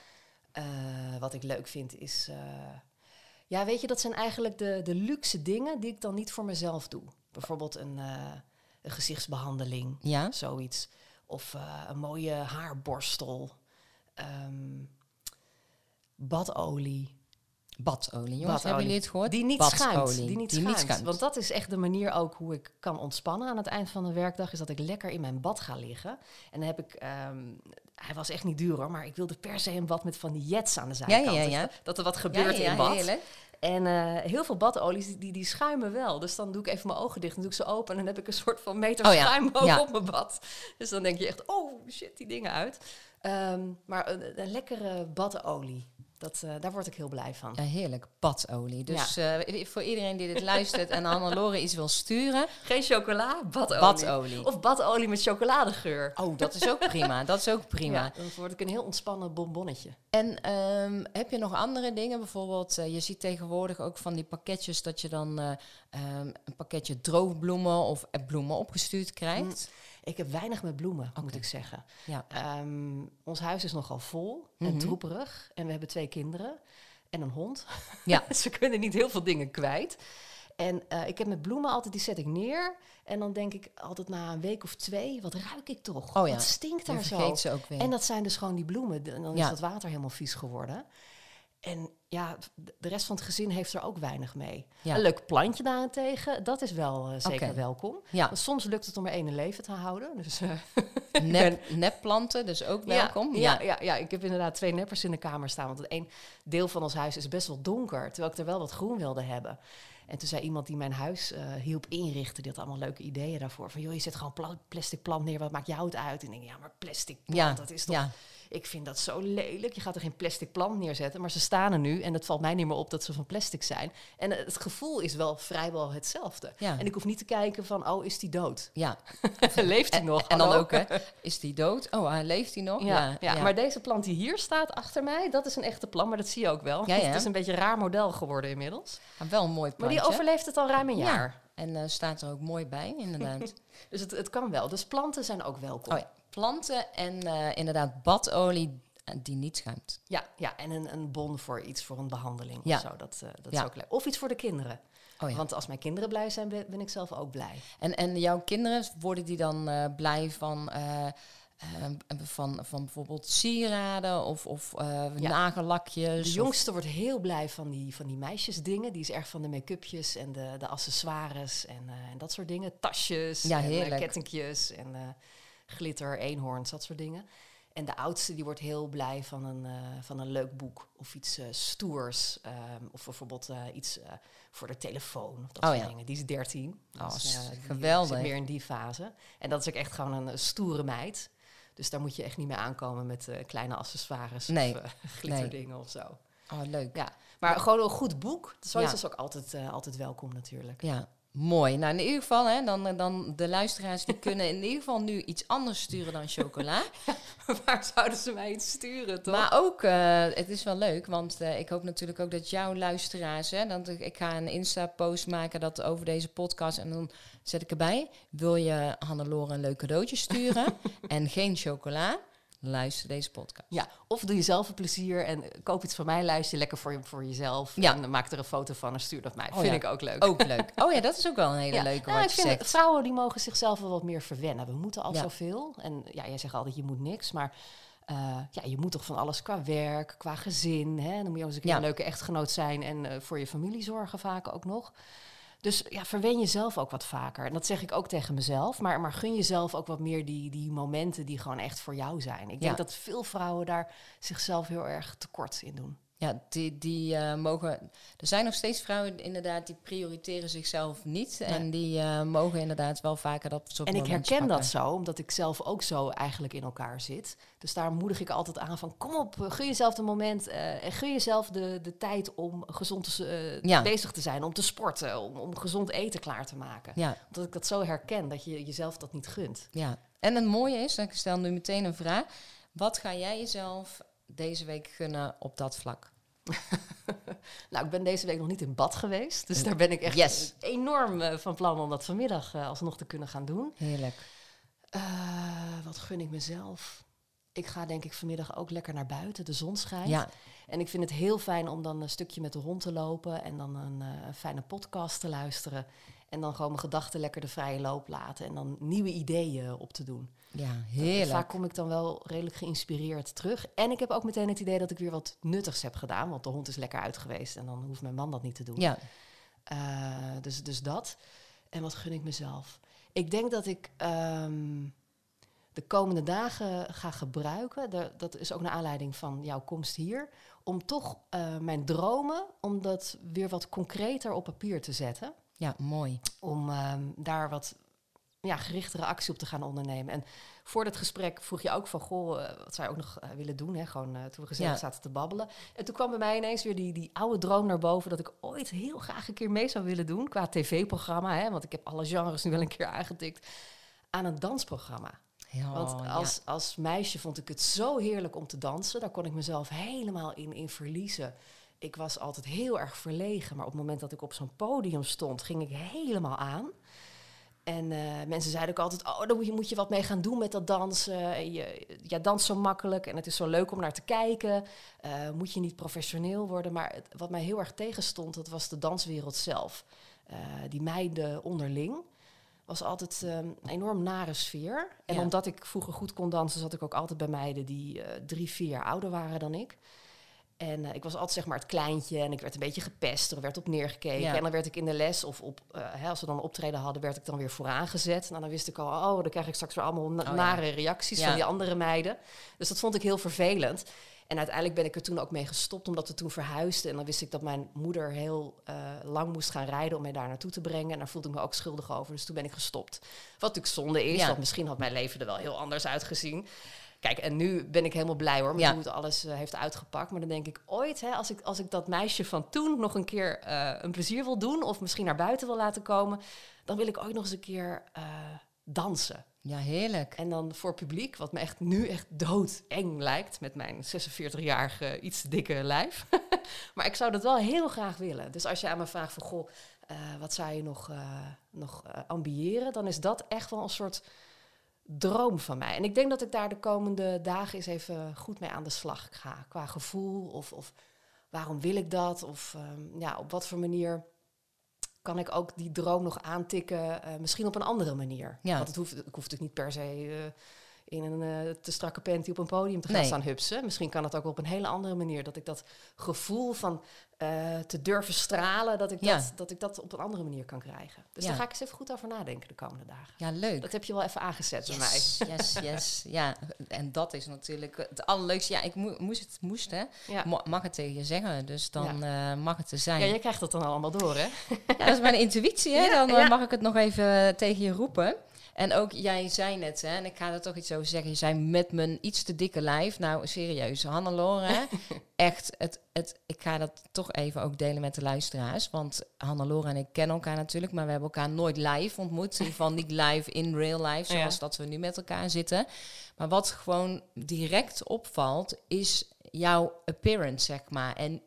Eh, wat ik leuk vind, is... eh, ja, weet je, dat zijn eigenlijk de, de luxe dingen die ik dan niet voor mezelf doe. Bijvoorbeeld een, eh, een gezichtsbehandeling, Ja? zoiets. Of een mooie haarborstel. Ehm, badolie. Badolie, jongens. Badolie. Hebben jullie het gehoord? Die niet Badolie. schuimt. Die niet Die schuimt. niet schuimt. Want dat is echt de manier ook hoe ik kan ontspannen aan het eind van de werkdag. Is dat ik lekker in mijn bad ga liggen. En dan heb ik... ehm, hij was echt niet duur hoor, maar ik wilde per se een bad met van die jets aan de zijkant. ja, Dus ja. dat, dat er wat gebeurt in bad. heerlijk. En eh, heel veel badolies, die, die, schuimen wel. Dus dan doe ik even mijn ogen dicht en doe ik ze open. En dan heb ik een soort van meter Oh schuim ja. op mijn bad. Dus dan denk je echt, oh shit, die dingen uit. Ehm, maar een, een lekkere badolie, dat, eh, daar word ik heel blij van. Ja, heerlijk. Badolie. Dus eh, voor iedereen die dit [laughs] luistert en Hannelore iets wil sturen, Geen chocola, badolie. badolie. Of badolie met chocoladegeur. Oh, dat is ook prima. Dat is ook prima. Ja, dan word ik een heel ontspannen bonbonnetje. En ehm, heb je nog andere dingen? Bijvoorbeeld, eh, je ziet tegenwoordig ook van die pakketjes dat je dan eh, ehm, een pakketje droogbloemen of bloemen opgestuurd krijgt. Ik heb weinig met bloemen, moet ik zeggen. Ja. Ehm, ons huis is nogal vol en Mhm. troeperig. En we hebben twee kinderen en een hond. Ja. [laughs] Ze kunnen niet heel veel dingen kwijt. En eh, ik heb met bloemen altijd, die zet ik neer. En dan denk ik altijd na een week of twee, wat ruik ik toch? Oh ja, Wat stinkt daar zo? ze ook weer. En dat zijn dus gewoon die bloemen. En dan Ja. is dat water helemaal vies geworden. En ja, de rest van het gezin heeft er ook weinig mee. Ja. Een leuk plantje daarentegen, dat is wel eh, zeker welkom. ja, Maar soms lukt het om er één in leven te houden. Dus, eh, [laughs] nep, nepplanten, dus ook welkom. Ja, ja, ja, ja, ik heb inderdaad twee neppers in de kamer staan. Want het een deel van ons huis is best wel donker. Terwijl ik er wel wat groen wilde hebben. En toen zei iemand die mijn huis uh, hielp inrichten, die had allemaal leuke ideeën daarvoor. Van joh, je zet gewoon pla plastic plant neer, wat maakt jou het uit? En ik denk, ja, maar plastic plant, Ja, dat is toch... Ik vind dat zo lelijk. Je gaat er geen plastic plant neerzetten, maar ze staan er nu. En het valt mij niet meer op dat ze van plastic zijn. En het gevoel is wel vrijwel hetzelfde. Ja. En ik hoef niet te kijken van, oh, is die dood? ja. [laughs] Leeft hij nog? en dan ook, hè? Is die dood? Oh, hij leeft hij nog? Ja, ja, maar deze plant die hier staat achter mij, dat is een echte plant, maar dat zie je ook wel. [laughs] Het is een beetje een raar model geworden inmiddels. Maar wel een mooi Maar die plantje. overleeft het al ruim een Ja. jaar. En eh, staat er ook mooi bij, inderdaad. [laughs] Dus het, het kan wel. Dus planten zijn ook welkom. oh ja, planten en eh, inderdaad badolie eh, die niet schuimt. ja, ja, en een, een bon voor iets, voor een behandeling Ja. of zo. Dat, eh, dat Ja. is ook leuk. Of iets voor de kinderen. Oh ja. Want als mijn kinderen blij zijn, ben, ben ik zelf ook blij. En, en jouw kinderen, worden die dan blij van, van, van bijvoorbeeld sieraden of, of Ja. nagellakjes? De jongste wordt heel blij van die, van die meisjesdingen. Die is erg van de make-upjes en de, de accessoires en, en dat soort dingen. Tasjes Ja, en kettingjes en glitter, eenhoorns, dat soort dingen. En de oudste die wordt heel blij van een, eh, van een leuk boek of iets eh, stoers. ehm, of bijvoorbeeld eh, iets voor de telefoon of dat Oh soort ja. dingen. Die is 13. Oh, Dus, geweldig. meer in die fase. En dat is ook echt gewoon een, stoere meid. Dus daar moet je echt niet mee aankomen met kleine accessoires Nee. [laughs] of glitterdingen of zo. Oh, leuk. Ja, maar gewoon een goed boek. Zoiets Ja. is ook altijd, altijd welkom natuurlijk. Ja, mooi. Nou, in ieder geval, hè, dan, dan de luisteraars die kunnen in ieder geval nu iets anders sturen dan chocola. [laughs] Waar zouden ze mij iets sturen, toch? Maar ook, eh, het is wel leuk, want eh, ik hoop natuurlijk ook dat jouw luisteraars, hè, dat ik, ik ga een Insta-post maken dat over deze podcast en dan zet ik erbij, wil je Hannelore een leuk cadeautje sturen [laughs] en geen chocola, luister deze podcast. ja, of doe jezelf een plezier en eh, koop iets van mij, luister lekker voor, je, voor jezelf. Ja. En maak er een foto van en stuur dat mij. Oh Vind ja. ik ook leuk. Ook leuk. Oh ja, dat is ook wel een hele Ja. leuke Nou, wat ik je vind zegt. vrouwen die mogen zichzelf wel wat meer verwennen. We moeten al zoveel. En ja, jij zegt altijd je moet niks, maar eh, ja, je moet toch van alles qua werk, qua gezin. Hè? Dan moet je ook eens een een leuke echtgenoot zijn en eh, voor je familie zorgen vaak ook nog. Dus ja, verwen jezelf ook wat vaker. En dat zeg ik ook tegen mezelf. Maar, maar gun jezelf ook wat meer die, die momenten die gewoon echt voor jou zijn. Ik denk Ja. dat veel vrouwen daar zichzelf heel erg tekort in doen. Ja, die, die eh, mogen. Er zijn nog steeds vrouwen inderdaad die prioriteren zichzelf niet. En die eh, mogen inderdaad wel vaker dat soort En ik herken dat zo, omdat ik zelf ook zo eigenlijk in elkaar zit. Dus daar moedig ik altijd aan van, kom op, eh, gun jezelf een moment en gun jezelf de, de tijd om gezond te, Ja. bezig te zijn, om te sporten, om, om gezond eten klaar te maken. Ja, Omdat ik dat zo herken, dat je jezelf dat niet gunt. ja. En het mooie is, ik stel nu meteen een vraag. Wat ga jij jezelf deze week gunnen op dat vlak? [laughs] Nou, ik ben deze week nog niet in bad geweest, dus daar ben ik echt Yes. enorm eh, van plan om dat vanmiddag eh, alsnog te kunnen gaan doen. Heerlijk. Eh, wat gun ik mezelf? Ik ga denk ik vanmiddag ook lekker naar buiten, de zon schijnt. Ja, En ik vind het heel fijn om dan een stukje met de hond te lopen en dan een eh, fijne podcast te luisteren. En dan gewoon mijn gedachten lekker de vrije loop laten en dan nieuwe ideeën op te doen. ja Vaak heerlijk. kom ik dan wel redelijk geïnspireerd terug. En ik heb ook meteen het idee dat ik weer wat nuttigs heb gedaan, want de hond is lekker uit geweest en dan hoeft mijn man dat niet te doen. Ja, Eh, dus, dus dat. En wat gun ik mezelf? Ik denk dat ik ehm, de komende dagen ga gebruiken. De- dat is ook naar aanleiding van jouw komst hier. Om toch eh, mijn dromen, om dat weer wat concreter op papier te zetten. Ja, mooi. Om ehm, daar wat ja, gerichtere actie op te gaan ondernemen. En voor dat gesprek vroeg je ook van, goh, eh, wat zou je ook nog eh, willen doen? Hè? Gewoon eh, toen we gezellig Ja. zaten te babbelen. En toen kwam bij mij ineens weer die, die oude droom naar boven... dat ik ooit heel graag een keer mee zou willen doen qua tv-programma. Hè? Want ik heb alle genres nu wel een keer aangetikt. Aan een dansprogramma. Ja, Want ja. als, als meisje vond ik het zo heerlijk om te dansen. Daar kon ik mezelf helemaal in, in verliezen. Ik was altijd heel erg verlegen. Maar op het moment dat ik op zo'n podium stond, ging ik helemaal aan. En eh, mensen zeiden ook altijd, oh, daar moet je, moet je wat mee gaan doen met dat dansen. En Je, ja, dans zo makkelijk en het is zo leuk om naar te kijken. Eh, moet je niet professioneel worden. Maar het- wat mij heel erg tegenstond, dat was de danswereld zelf. Eh, die meiden onderling was altijd eh, een enorm nare sfeer. En Ja. omdat ik vroeger goed kon dansen, zat ik ook altijd bij meiden die drie, vier jaar ouder waren dan ik. En eh, ik was altijd zeg maar het kleintje en ik werd een beetje gepest, er werd op neergekeken. Ja. En dan werd ik in de les of op, eh, hè, als we dan een optreden hadden, werd ik dan weer vooraan gezet. Nou, dan wist ik al, oh, dan krijg ik straks weer allemaal na- ja. nare reacties Ja. van die andere meiden. Dus dat vond ik heel vervelend. En uiteindelijk ben ik er toen ook mee gestopt, omdat we toen verhuisden. En dan wist ik dat mijn moeder heel uh, lang moest gaan rijden om mij daar naartoe te brengen. En daar voelde ik me ook schuldig over. Dus toen ben ik gestopt. Wat natuurlijk zonde is, want misschien had mijn leven er wel heel anders uitgezien. Kijk, en nu ben ik helemaal blij hoor, met Ja. hoe het alles eh, heeft uitgepakt. Maar dan denk ik ooit, hè, als, ik, als ik dat meisje van toen nog een keer eh, een plezier wil doen... of misschien naar buiten wil laten komen... dan wil ik ooit nog eens een keer eh, dansen. Ja, heerlijk. En dan voor publiek, wat me echt nu echt doodeng lijkt... met mijn 46-jarige, iets dikke lijf. [laughs] maar ik zou dat wel heel graag willen. Dus als je aan me vraagt van... goh, wat zou je nog, nog ambiëren... dan is dat echt wel een soort droom van mij. En ik denk dat ik daar de komende dagen eens even goed mee aan de slag ga. Qua gevoel of, of waarom wil ik dat? Of ehm, ja, op wat voor manier kan ik ook die droom nog aantikken? eh, misschien op een andere manier. Ja. Want het hoeft, ik hoef natuurlijk niet per se eh, in een eh, te strakke panty op een podium te gaan Nee. staan hupsen. Misschien kan het ook op een hele andere manier. Dat ik dat gevoel van eh, te durven stralen, dat ik, Ja. dat, dat ik dat op een andere manier kan krijgen. Dus Ja. daar ga ik eens even goed over nadenken de komende dagen. Ja, leuk. Dat heb je wel even aangezet bij mij. Yes, yes, yes. [laughs] Ja, en dat is natuurlijk het allerleukste. Ja, ik moe- moest het moest, hè. Ja. Mag het tegen je zeggen, dus dan eh, mag het er zijn. Ja, jij krijgt dat dan allemaal door, hè? Ja, dat is mijn intuïtie, hè? [laughs] Dan mag ik het nog even tegen je roepen. En ook, jij zei net, hè, en ik ga er toch iets over zeggen. Je zei met mijn iets te dikke lijf. Nou, serieus, Hannelore, [laughs] echt, het, het, ik ga dat toch even ook delen met de luisteraars. Want Hannelore en ik kennen elkaar natuurlijk, maar we hebben elkaar nooit live ontmoet. In ieder geval niet live in real life, zoals Ja. dat we nu met elkaar zitten. Maar wat gewoon direct opvalt, is jouw appearance, zeg maar. En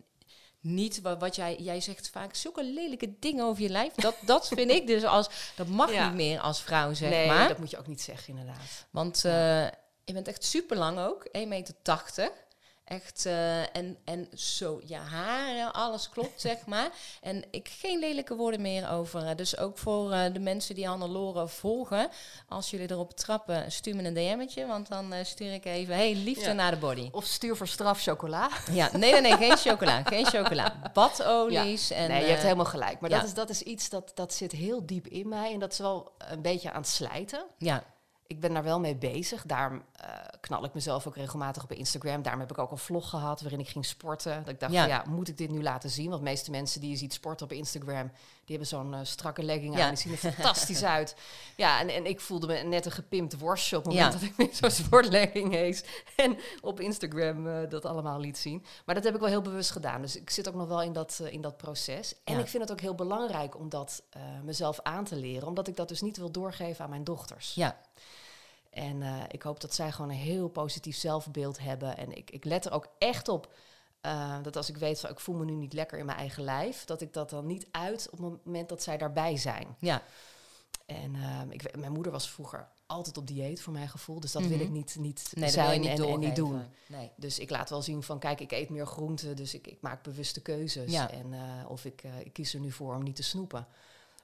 niet wat, wat jij, jij zegt vaak zulke lelijke dingen over je lijf. Dat, dat vind ik dus als, dat mag Ja. niet meer als vrouw, zeg nee, maar. dat moet je ook niet zeggen, inderdaad. Want eh, je bent echt super lang ook, 1,80 meter. Echt, eh, en, en zo, je haren, alles klopt, [laughs] zeg maar. En ik geen lelijke woorden meer over. eh, dus ook voor eh, de mensen die Hannelore volgen. Als jullie erop trappen, stuur me een DM'tje. Want dan stuur ik even, hey, liefde Ja. naar de body. Of stuur voor straf chocola. [laughs] Ja, nee, nee, nee, geen chocola. Geen chocola. [laughs] Badolies en... nee, je hebt helemaal gelijk. Maar ja. dat, is, dat is iets dat, dat zit heel diep in mij. En dat is wel een beetje aan het slijten. Ja, Ik ben daar wel mee bezig. Daarom eh, knal ik mezelf ook regelmatig op Instagram. Daarom heb ik ook een vlog gehad waarin ik ging sporten. Dat ik dacht, Ja. van, ja, moet ik dit nu laten zien? Want de meeste mensen die je ziet sporten op Instagram... die hebben zo'n eh, strakke legging Ja. aan. Die zien er fantastisch [laughs] uit. Ja, en, en ik voelde me net een gepimpt worstje... op het moment Ja. dat ik met zo'n sportlegging hees... [laughs] en op Instagram eh, dat allemaal liet zien. Maar dat heb ik wel heel bewust gedaan. Dus ik zit ook nog wel in dat, in dat proces. En ik vind het ook heel belangrijk om dat mezelf aan te leren... omdat ik dat dus niet wil doorgeven aan mijn dochters. ja, En eh, ik hoop dat zij gewoon een heel positief zelfbeeld hebben. En ik, ik let er ook echt op eh, dat als ik weet van ik voel me nu niet lekker in mijn eigen lijf, dat ik dat dan niet uit op het moment dat zij daarbij zijn. ja. En ik, weet- mijn moeder was vroeger altijd op dieet voor mijn gevoel, dus dat Mhm. wil ik niet, niet Nee, zijn niet en, niet doen. Nee. Dus ik laat wel zien van kijk, ik eet meer groenten, dus ik, ik maak bewuste keuzes. Ja. En, of ik, ik kies er nu voor om niet te snoepen.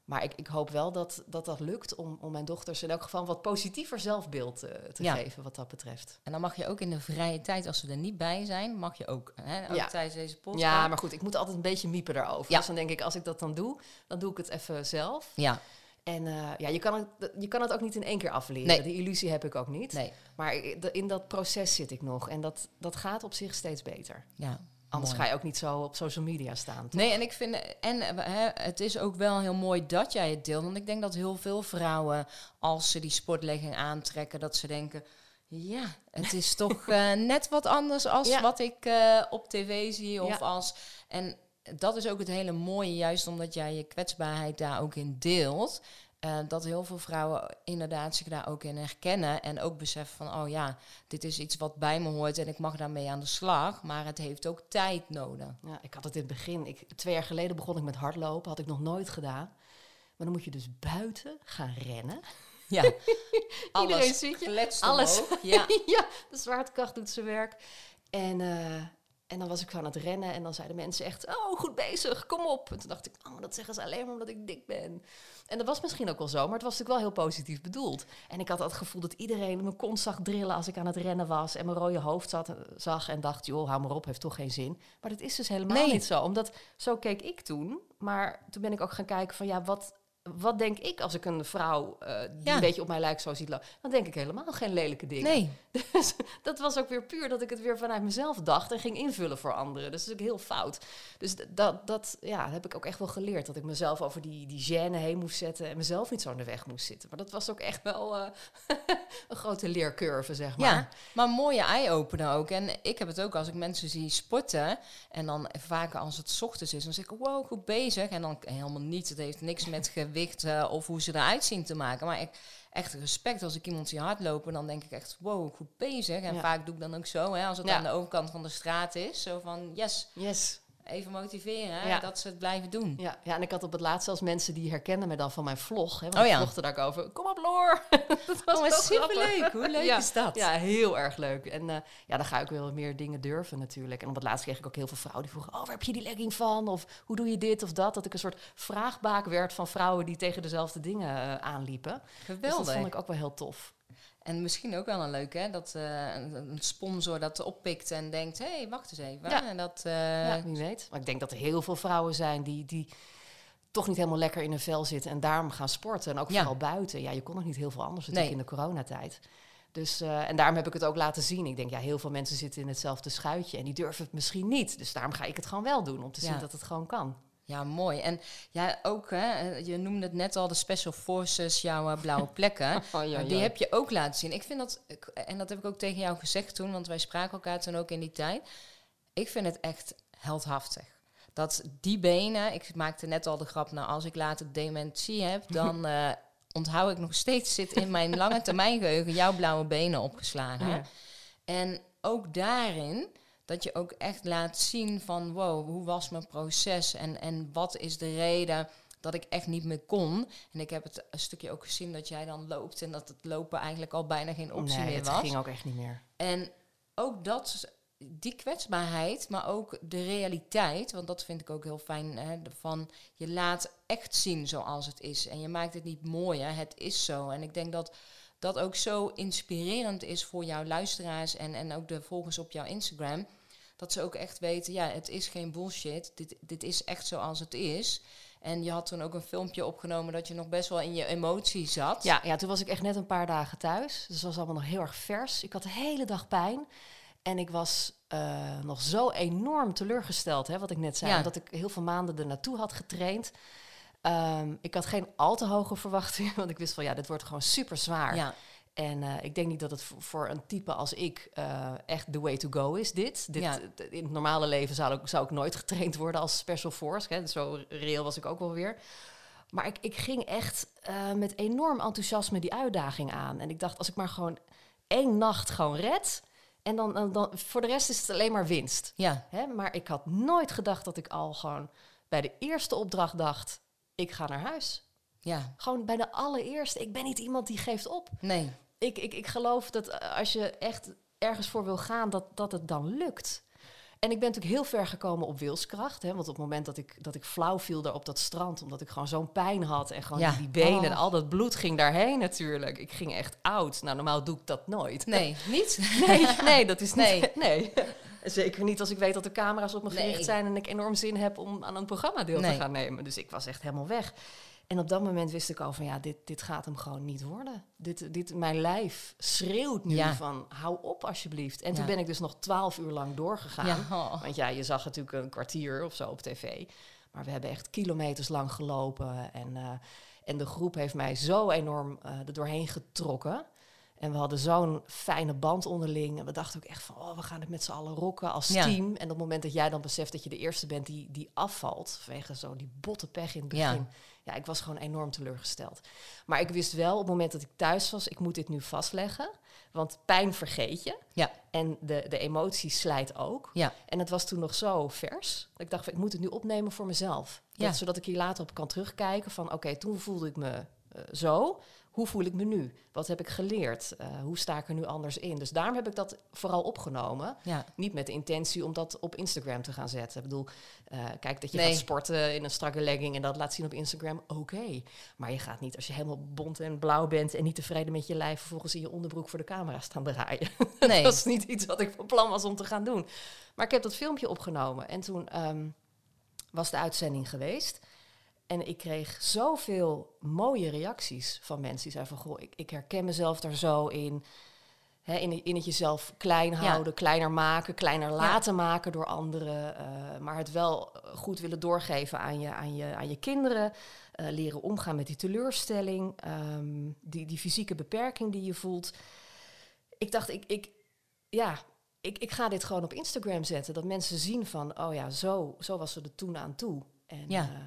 Maar ik, ik hoop wel dat, dat dat lukt om, om mijn dochters in elk geval een wat positiever zelfbeeld eh, te Ja. geven wat dat betreft. En dan mag je ook in de vrije tijd, als ze er niet bij zijn, mag je ook, hè, ook Ja. tijdens deze podcast. Ja, maar goed, ik moet altijd een beetje miepen daarover. Ja. Dus dan denk ik, als ik dat dan doe, dan doe ik het even zelf. Ja, En eh, ja, je kan, het, je kan het ook niet in één keer afleren. Nee. Die illusie heb ik ook niet. nee. Maar in dat proces zit ik nog. En dat, dat gaat op zich steeds beter. Ja, Anders mooi. ga je ook niet zo op social media staan. toch? Nee, en ik vind, en eh, hè, het is ook wel heel mooi dat jij het deelt. Want ik denk dat heel veel vrouwen, als ze die sportlegging aantrekken, dat ze denken. Ja, het is [laughs] toch eh, net wat anders als Ja. wat ik eh, op tv zie. Of Ja. als, en dat is ook het hele mooie, juist omdat jij je kwetsbaarheid daar ook in deelt. Eh, dat heel veel vrouwen inderdaad zich daar ook in herkennen. En ook beseffen van, oh ja, dit is iets wat bij me hoort en ik mag daarmee aan de slag. Maar het heeft ook tijd nodig. Ja, ik had het in het begin. Ik, twee jaar geleden begon ik met hardlopen. Had ik nog nooit gedaan. Maar dan moet je dus buiten gaan rennen. Ja, [laughs] Iedereen alles ziet je. Alles. Ja. ja, de zwaartekracht doet zijn werk. En, eh, en dan was ik aan het rennen en dan zeiden mensen echt, oh, goed bezig, kom op. En toen dacht ik, oh, dat zeggen ze alleen maar omdat ik dik ben. En dat was misschien ook wel zo, maar het was natuurlijk wel heel positief bedoeld. En ik had het gevoel dat iedereen mijn kont zag drillen als ik aan het rennen was en mijn rode hoofd zat, zag en dacht, joh, hou maar op, heeft toch geen zin. Maar dat is dus helemaal Nee. niet zo, omdat zo keek ik toen. Maar toen ben ik ook gaan kijken van, ja, wat... Wat denk ik als ik een vrouw eh, die Ja. een beetje op mij lijkt zo ziet lopen? Dan denk ik helemaal geen lelijke dingen. Nee, [laughs] Dus dat was ook weer puur dat ik het weer vanuit mezelf dacht en ging invullen voor anderen. Dus dat is ook heel fout. Dus dat, dat ja, heb ik ook echt wel geleerd. Dat ik mezelf over die, die gêne heen moest zetten en mezelf niet zo in de weg moest zitten. Maar dat was ook echt wel uh, [laughs] een grote leercurve, zeg maar. Ja, maar mooie eye-opener ook. En ik heb het ook als ik mensen zie sporten. En dan vaker als het ochtends is, dan zeg ik, wow, goed bezig. En dan helemaal niet. Het heeft niks met gewicht uh, of hoe ze eruit zien te maken. Maar ik echt respect. Als ik iemand zie hardlopen, dan denk ik echt, wow, goed bezig. En vaak doe ik dan ook zo, hè, als het aan de overkant van de straat is. Zo van, yes. Yes even motiveren, ja. dat ze het blijven doen. Ja, ja, en ik had op het laatst zelfs mensen die herkennen me dan van mijn vlog. Hè, want oh, ja. ik vlogde daar ook over. Kom op, Loor! [laughs] dat was oh, superleuk. Hoe leuk ja. is dat? Ja, heel erg leuk. En uh, ja, dan ga ik wel meer dingen durven natuurlijk. En op het laatst kreeg ik ook heel veel vrouwen die vroegen... oh, waar heb je die legging van? Of hoe doe je dit of dat? Dat ik een soort vraagbaak werd van vrouwen... die tegen dezelfde dingen uh, aanliepen. Geweldig. Dus dat vond ik ook wel heel tof. En misschien ook wel een leuke, hè? Dat uh, een sponsor dat oppikt en denkt: hé, hey, wacht eens even. Ja. En dat, uh, ja, wie weet. Maar ik denk dat er heel veel vrouwen zijn die, die toch niet helemaal lekker in hun vel zitten en daarom gaan sporten. En ook ja. vooral buiten. Ja, je kon nog niet heel veel anders natuurlijk in de coronatijd. Dus, uh, en daarom heb ik het ook laten zien. Ik denk, ja, heel veel mensen zitten in hetzelfde schuitje en die durven het misschien niet. Dus daarom ga ik het gewoon wel doen, om te zien dat het gewoon kan. Ja, mooi. En ja, ook, hè, je noemde het net al, de Special Forces, jouw uh, blauwe plekken. [laughs] oh, ja, die heb je ook laten zien. Ik vind dat, en dat heb ik ook tegen jou gezegd toen, want wij spraken elkaar toen ook in die tijd. Ik vind het echt heldhaftig. Dat die benen, ik maakte net al de grap, nou als ik later dementie heb, [laughs] dan uh, onthoud ik nog steeds, zit in mijn lange termijn geheugen jouw blauwe benen opgeslagen. Ja. En ook daarin dat je ook echt laat zien van wow, hoe was mijn proces en, en wat is de reden dat ik echt niet meer kon. En ik heb het een stukje ook gezien dat jij dan loopt en dat het lopen eigenlijk al bijna geen optie nee, meer het was. ging ook echt niet meer. En ook dat, die kwetsbaarheid, maar ook de realiteit, want dat vind ik ook heel fijn, hè, van je laat echt zien zoals het is. En je maakt het niet mooier, het is zo. En ik denk dat dat ook zo inspirerend is voor jouw luisteraars en, en ook de volgers op jouw Instagram. Dat ze ook echt weten, ja, het is geen bullshit. Dit, dit is echt zoals het is. En je had toen ook een filmpje opgenomen dat je nog best wel in je emotie zat. Ja, ja toen was ik echt net een paar dagen thuis. Dus het was allemaal nog heel erg vers. Ik had de hele dag pijn. En ik was uh, nog zo enorm teleurgesteld, hè, wat ik net zei. Ja. Omdat ik heel veel maanden er naartoe had getraind. Um, ik had geen al te hoge verwachtingen, [laughs] want ik wist van ja, dit wordt gewoon super zwaar. Ja. En uh, ik denk niet dat het voor een type als ik uh, echt the way to go is, dit. dit ja. In het normale leven zou ik, zou ik nooit getraind worden als special force. Hè. Zo reëel was ik ook wel weer. Maar ik, ik ging echt uh, met enorm enthousiasme die uitdaging aan. En ik dacht, als ik maar gewoon één nacht gewoon red... en dan, dan, dan voor de rest is het alleen maar winst. Ja. Hè? Maar ik had nooit gedacht dat ik al gewoon bij de eerste opdracht dacht... ik ga naar huis. Ja. Gewoon bij de allereerste. Ik ben niet iemand die geeft op. Nee ik, ik, ik geloof dat eh, als je echt ergens voor wil gaan, dat, dat het dan lukt. En ik ben natuurlijk heel ver gekomen op wilskracht. Hè, want op het moment dat ik, dat ik flauw viel daar op dat strand, omdat ik gewoon zo'n pijn had en gewoon die, benen en oh. al dat bloed ging daarheen natuurlijk. Ik ging echt oud. Nou, normaal doe ik dat nooit. Nee, [laughs] [laughs] niet? nee, nee, dat is nee. niet. Nee. Zeker niet als ik weet dat de camera's op me gericht zijn en ik enorm zin heb om aan een programma deel te gaan nemen. Dus ik was echt helemaal weg. En op dat moment wist ik al van ja, dit, dit gaat hem gewoon niet worden. Dit, dit, mijn lijf schreeuwt nu van hou op alsjeblieft. En toen ben ik dus nog twaalf uur lang doorgegaan. Want ja, je zag natuurlijk een kwartier of zo op tv. Maar we hebben echt kilometers lang gelopen. En, uh, en de groep heeft mij zo enorm uh, er doorheen getrokken. En we hadden zo'n fijne band onderling. En we dachten ook echt van, oh, we gaan het met z'n allen rocken als team. En op het moment dat jij dan beseft dat je de eerste bent die, die afvalt... vanwege zo die botte pech in het begin... Ja. ik was gewoon enorm teleurgesteld. Maar ik wist wel op het moment dat ik thuis was... ik moet dit nu vastleggen. Want pijn vergeet je. Ja. En de, de emotie slijt ook. Ja. En het was toen nog zo vers. Dat ik dacht, ik moet het nu opnemen voor mezelf. Dat, ja. Zodat ik hier later op kan terugkijken van... oké, toen voelde ik me uh, zo hoe voel ik me nu? Wat heb ik geleerd? Uh, hoe sta ik er nu anders in? Dus daarom heb ik dat vooral opgenomen. Ja. Niet met de intentie om dat op Instagram te gaan zetten. Ik bedoel, uh, kijk dat je gaat sporten in een strakke legging en dat laat zien op Instagram. Oké. Maar je gaat niet als je helemaal bont en blauw bent en niet tevreden met je lijf, vervolgens in je onderbroek voor de camera staan draaien. [laughs] Nee. dat is niet iets wat ik van plan was om te gaan doen. Maar ik heb dat filmpje opgenomen en toen um, was de uitzending geweest. En ik kreeg zoveel mooie reacties van mensen die zeiden van... Goh, ik, ik herken mezelf daar zo in. in, in het jezelf klein houden, kleiner maken, kleiner laten maken door anderen. eh, maar het wel goed willen doorgeven aan je, aan je, aan je kinderen. eh, leren omgaan met die teleurstelling, ehm, die, die fysieke beperking die je voelt. Ik dacht, ik, ik, ja, ik, ik ga dit gewoon op Instagram zetten. Dat mensen zien van, oh ja, zo, zo was ze er toen aan toe. En Ja. eh,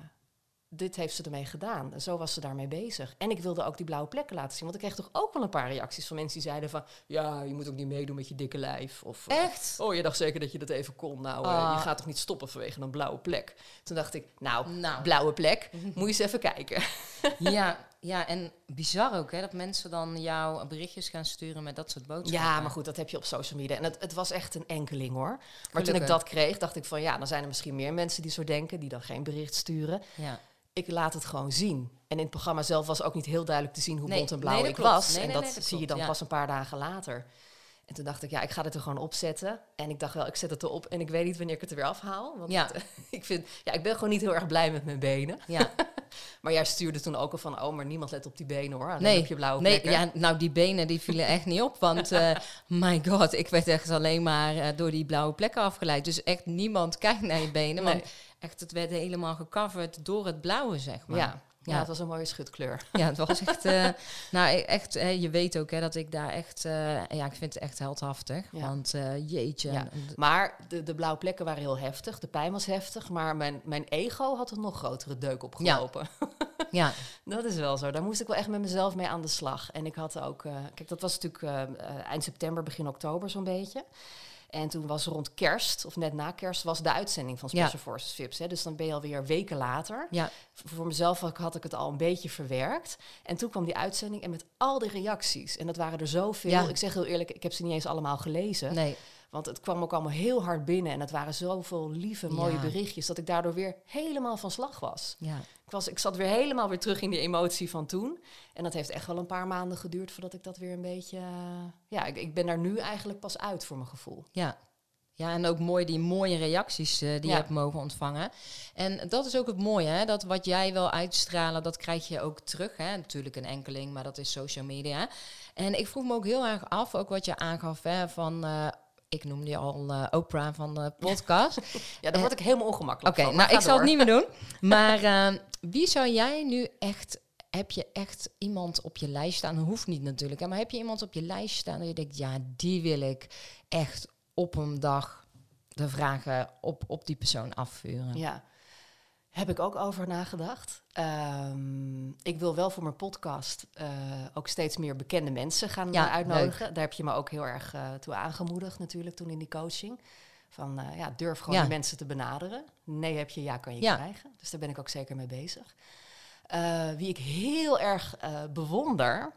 dit heeft ze ermee gedaan. En zo was ze daarmee bezig. En ik wilde ook die blauwe plekken laten zien. Want ik kreeg toch ook wel een paar reacties van mensen die zeiden van... ja, je moet ook niet meedoen met je dikke lijf. Of, eh, Echt? oh, je dacht zeker dat je dat even kon. Nou, eh, Ah. je gaat toch niet stoppen vanwege een blauwe plek? Toen dacht ik, nou, Nou. blauwe plek, [laughs] moet je eens even kijken. [laughs] Ja, ja, en bizar ook hè, dat mensen dan jou berichtjes gaan sturen met dat soort boodschappen. Ja, maar goed, dat heb je op social media. En het, het was echt een enkeling hoor. Maar toen ik dat kreeg, dacht ik van... ja, dan zijn er misschien meer mensen die zo denken... die dan geen bericht sturen. Ja. Ik laat het gewoon zien. En in het programma zelf was ook niet heel duidelijk te zien hoe Nee, bont en blauw nee, ik klopt. was. Nee, en dat zie je dan ja. pas een paar dagen later. En toen dacht ik, ja, ik ga dit er gewoon opzetten. En ik dacht wel, ik zet het erop en ik weet niet wanneer ik het er weer afhaal. Want Ja. het, [laughs] ik, vind, ja, ik ben gewoon niet heel erg blij met mijn benen. ja. [laughs] Maar jij stuurde toen ook al van, oh, maar niemand let op die benen hoor. Alleen Nee, op je blauwe nee plekken. ja, nou die benen die vielen echt niet op. Want [laughs] eh, my god, ik werd echt alleen maar eh, door die blauwe plekken afgeleid. Dus echt niemand kijkt naar je benen. Nee. Echt, het werd helemaal gecoverd door het blauwe, zeg maar. ja. Ja, Ja. het was een mooie schutkleur. Ja, het was echt... eh, [laughs] nou, e- echt, eh, je weet ook hè, dat ik daar echt... eh, ja, ik vind het echt heldhaftig. Ja. Want jeetje. Ja. Maar de, de blauwe plekken waren heel heftig. De pijn was heftig. Maar mijn, mijn ego had een nog grotere deuk opgelopen. ja, [laughs] Dat is wel zo. Daar moest ik wel echt met mezelf mee aan de slag. En ik had ook, kijk, dat was natuurlijk eind september, begin oktober zo'n beetje. En toen was rond kerst, of net na kerst, was de uitzending van Special Ja. Forces VIPs. Hè. Dus dan ben je alweer weken later. ja, Voor mezelf had ik, had ik het al een beetje verwerkt. En toen kwam die uitzending en met al die reacties. En dat waren er zoveel. Ja. Ik zeg heel eerlijk, ik heb ze niet eens allemaal gelezen. nee. Want het kwam ook allemaal heel hard binnen. En het waren zoveel lieve, mooie Ja. berichtjes... dat ik daardoor weer helemaal van slag was. Ja, Ik, was, ik zat weer helemaal weer terug in die emotie van toen. En dat heeft echt wel een paar maanden geduurd voordat ik dat weer een beetje. eh, ja, ik, ik ben daar nu eigenlijk pas uit voor mijn gevoel. ja. Ja, en ook mooi die mooie reacties eh, die Ja. je hebt mogen ontvangen. En dat is ook het mooie, hè? dat wat jij wil uitstralen, dat krijg je ook terug. Hè? Natuurlijk een enkeling, maar dat is social media. En ik vroeg me ook heel erg af, ook wat je aangaf hè, van... eh, ik noemde je al eh, Oprah van de podcast. [laughs] Ja, Eh, word ik helemaal ongemakkelijk Oké, maar nou ik zal het niet meer doen. [laughs] Maar ehm, wie zou jij nu echt... Heb je echt iemand op je lijst staan? Dat hoeft niet natuurlijk. Hè, maar heb je iemand op je lijst staan dat je denkt... Ja, die wil ik echt op een dag de vragen op, op die persoon afvuren. Ja, heb ik ook over nagedacht. Ehm, ik wil wel voor mijn podcast eh, ook steeds meer bekende mensen gaan Ja, eh, uitnodigen. Daar heb je me ook heel erg eh, toe aangemoedigd natuurlijk toen in die coaching. Van ja, durf gewoon Ja. die mensen te benaderen. Nee heb je, ja kan je Ja. krijgen. Dus daar ben ik ook zeker mee bezig. Wie ik heel erg bewonder,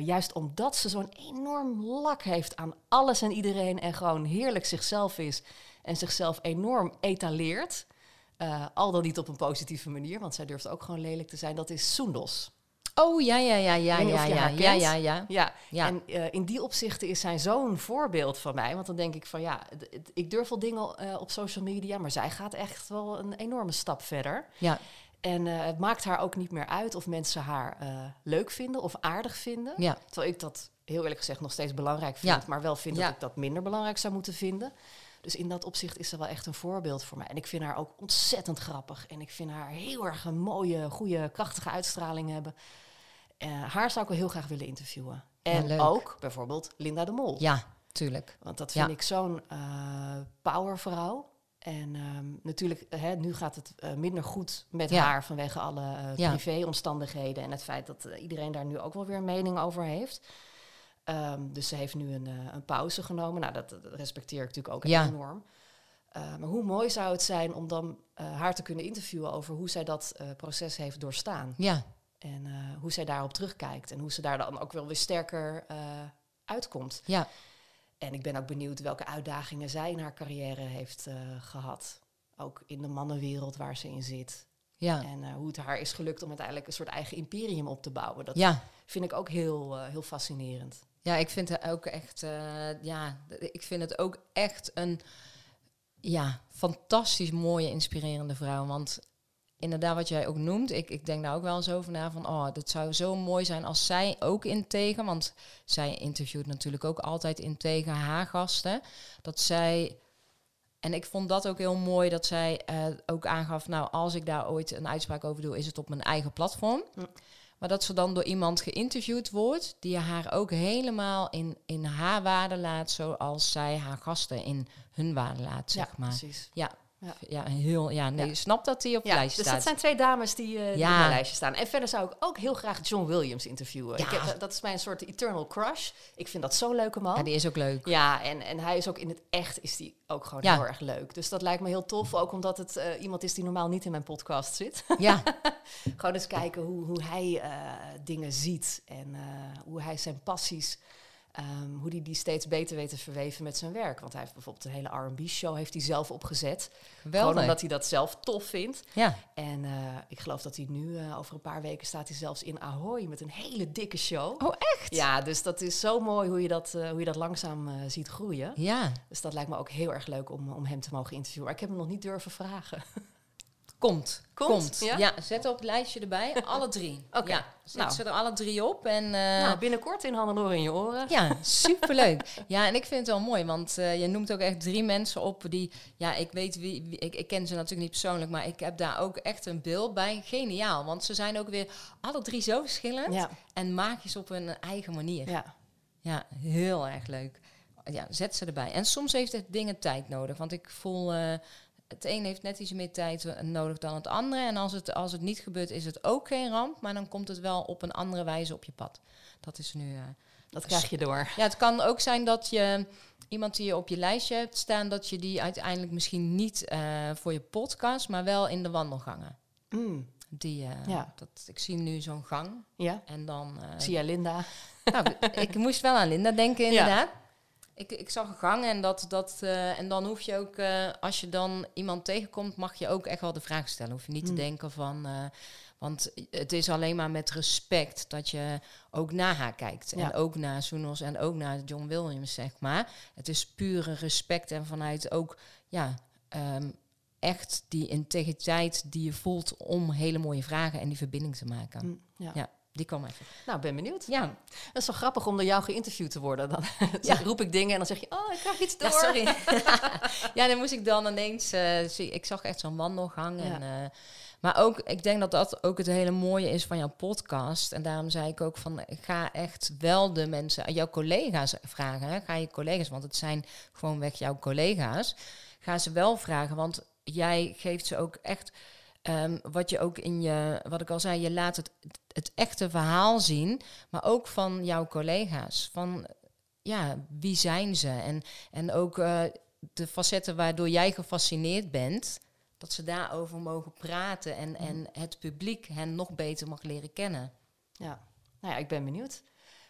juist omdat ze zo'n enorm lak heeft aan alles en iedereen en gewoon heerlijk zichzelf is en zichzelf enorm etaleert. Eh, al dan niet op een positieve manier, want zij durft ook gewoon lelijk te zijn. Dat is Soendos. Oh, ja, ja, ja, ja, ja, ja, ja, ja, ja. Ja, Ja. en eh, in die opzichten is zij zo'n voorbeeld van mij. Want dan denk ik van ja, ik durf wel dingen eh, op social media, maar zij gaat echt wel een enorme stap verder. Ja, En het maakt haar ook niet meer uit of mensen haar leuk vinden of aardig vinden. ja, Terwijl ik dat heel eerlijk gezegd nog steeds belangrijk vind, Ja. maar wel vind dat ik dat minder belangrijk zou moeten vinden. Dus in dat opzicht is ze wel echt een voorbeeld voor mij. En ik vind haar ook ontzettend grappig. En ik vind haar heel erg een mooie, goede, krachtige uitstraling hebben. Eh, haar zou ik wel heel graag willen interviewen. En ook bijvoorbeeld Linda de Mol. ja, tuurlijk. Want dat vind Ja. ik zo'n eh powervrouw. En ehm, natuurlijk, eh, hè, nu gaat het eh, minder goed met Ja. haar vanwege alle privéomstandigheden. En het feit dat iedereen daar nu ook wel weer een mening over heeft. Ehm, dus ze heeft nu een, eh, een pauze genomen. Nou, dat, dat respecteer ik natuurlijk ook Ja. enorm. Eh, maar hoe mooi zou het zijn om dan eh, haar te kunnen interviewen over hoe zij dat eh, proces heeft doorstaan. Ja, En hoe zij daarop terugkijkt. En hoe ze daar dan ook wel weer sterker uitkomt. ja, En ik ben ook benieuwd welke uitdagingen zij in haar carrière heeft eh, gehad. Ook in de mannenwereld waar ze in zit. ja, En hoe het haar is gelukt om uiteindelijk een soort eigen imperium op te bouwen. Dat ja. vind ik ook heel, eh, heel fascinerend. Ja, ik vind het ook echt, eh, ja, ik vind het ook echt een, ja, fantastisch mooie, inspirerende vrouw. Want inderdaad wat jij ook noemt, ik, ik denk daar ook wel eens over na van, oh, dat zou zo mooi zijn als zij ook in tegen, want zij interviewt natuurlijk ook altijd in tegen haar gasten, dat zij, en ik vond dat ook heel mooi dat zij eh, ook aangaf, nou, als ik daar ooit een uitspraak over doe, is het op mijn eigen platform. Hm. Maar dat ze dan door iemand geïnterviewd wordt, die haar ook helemaal in, in haar waarde laat, zoals zij haar gasten in hun waarde laat, zeg ja, maar. precies. Ja, Ja. ja. heel, ja, nee, Ja. snap dat die op de Ja, lijst dus staat. dat zijn twee dames die, Ja. op mijn lijstje staan. En verder zou ik ook heel graag John Williams interviewen. Ja. Ik heb, dat is mijn soort eternal crush. Ik vind dat zo'n leuke man. Ja, die is ook leuk. Ja, en, en hij is ook in het echt is die ook gewoon heel erg leuk. Dus dat lijkt me heel tof. Ook omdat het eh, iemand is die normaal niet in mijn podcast zit. Ja, [laughs] gewoon eens kijken hoe, hoe hij eh, dingen ziet. En hoe hij zijn passies... ehm, hoe hij die steeds beter weet te verweven met zijn werk. Want hij heeft bijvoorbeeld een hele R&B-show heeft hij zelf opgezet. Gewoon geweldig. omdat hij dat zelf tof vindt. Ja, En eh, ik geloof dat hij nu, eh, over een paar weken, staat hij zelfs in Ahoy met een hele dikke show. Oh, echt? Ja, dus dat is zo mooi hoe je dat, eh, hoe je dat langzaam ziet groeien. ja. Dus dat lijkt me ook heel erg leuk om, om hem te mogen interviewen. Maar ik heb hem nog niet durven vragen. [laughs] Komt. Komt, Komt. ja? Ja? zet op het lijstje erbij. [laughs] Alle drie. Oké, Ja, zet nou. ze er alle drie op. En, eh, nou, binnenkort in Hannelore in je oren. Ja, [laughs] superleuk. ja, en ik vind het wel mooi, want eh, je noemt ook echt drie mensen op die, ja, ik weet wie, wie- ik, ik ken ze natuurlijk niet persoonlijk, maar ik heb daar ook echt een beeld bij. Geniaal, want ze zijn ook weer alle drie zo verschillend Ja, en magisch op hun eigen manier. ja. Ja, heel erg leuk. Ja, zet ze erbij. En soms heeft het dingen tijd nodig, want ik voel, eh, het een heeft net iets meer tijd nodig dan het andere. En als het, als het niet gebeurt, is het ook geen ramp, maar dan komt het wel op een andere wijze op je pad. Dat is nu... eh, dat krijg je door. ja, het kan ook zijn dat je iemand die je op je lijstje hebt staan, dat je die uiteindelijk misschien niet eh, voor je podcast, maar wel in de wandelgangen. Mm, Die, eh, Ja. dat, ik zie nu zo'n gang ja, en dan. zie jij Linda? nou, ik moest wel aan Linda denken, inderdaad. Ik, ik zag een gang en, dat, dat, eh, en dan hoef je ook, eh, als je dan iemand tegenkomt, mag je ook echt wel de vraag stellen. Hoef je niet te Mm. denken van. eh, want het is alleen maar met respect dat je ook naar haar kijkt. Ja. En ook naar Soenos en ook naar John Williams, zeg maar. Het is pure respect en vanuit ook, ja, ehm, echt die integriteit die je voelt om hele mooie vragen en die verbinding te maken. Mm, ja. Ja. Die kwam even. Nou, ben benieuwd. Ja, Dat is wel grappig om door jou geïnterviewd te worden. Dan [laughs] Ja. roep ik dingen en dan zeg je, oh, ik krijg iets door. Ja, sorry. [laughs] ja, dan moest ik dan ineens... eh, zie, ik zag echt zo'n wandelgang. En, eh, maar ook, ik denk dat dat ook het hele mooie is van jouw podcast. En daarom zei ik ook van, ga echt wel de mensen, jouw collega's vragen. Hè? Ga je collega's, want het zijn gewoon weg jouw collega's. Ga ze wel vragen, want jij geeft ze ook echt... ehm, wat je ook in je, wat ik al zei, je laat het, het echte verhaal zien, maar ook van jouw collega's. Van ja, wie zijn ze? En, en ook eh, de facetten waardoor jij gefascineerd bent, dat ze daarover mogen praten en, en het publiek hen nog beter mag leren kennen. Ja. Nou ja, ik ben benieuwd.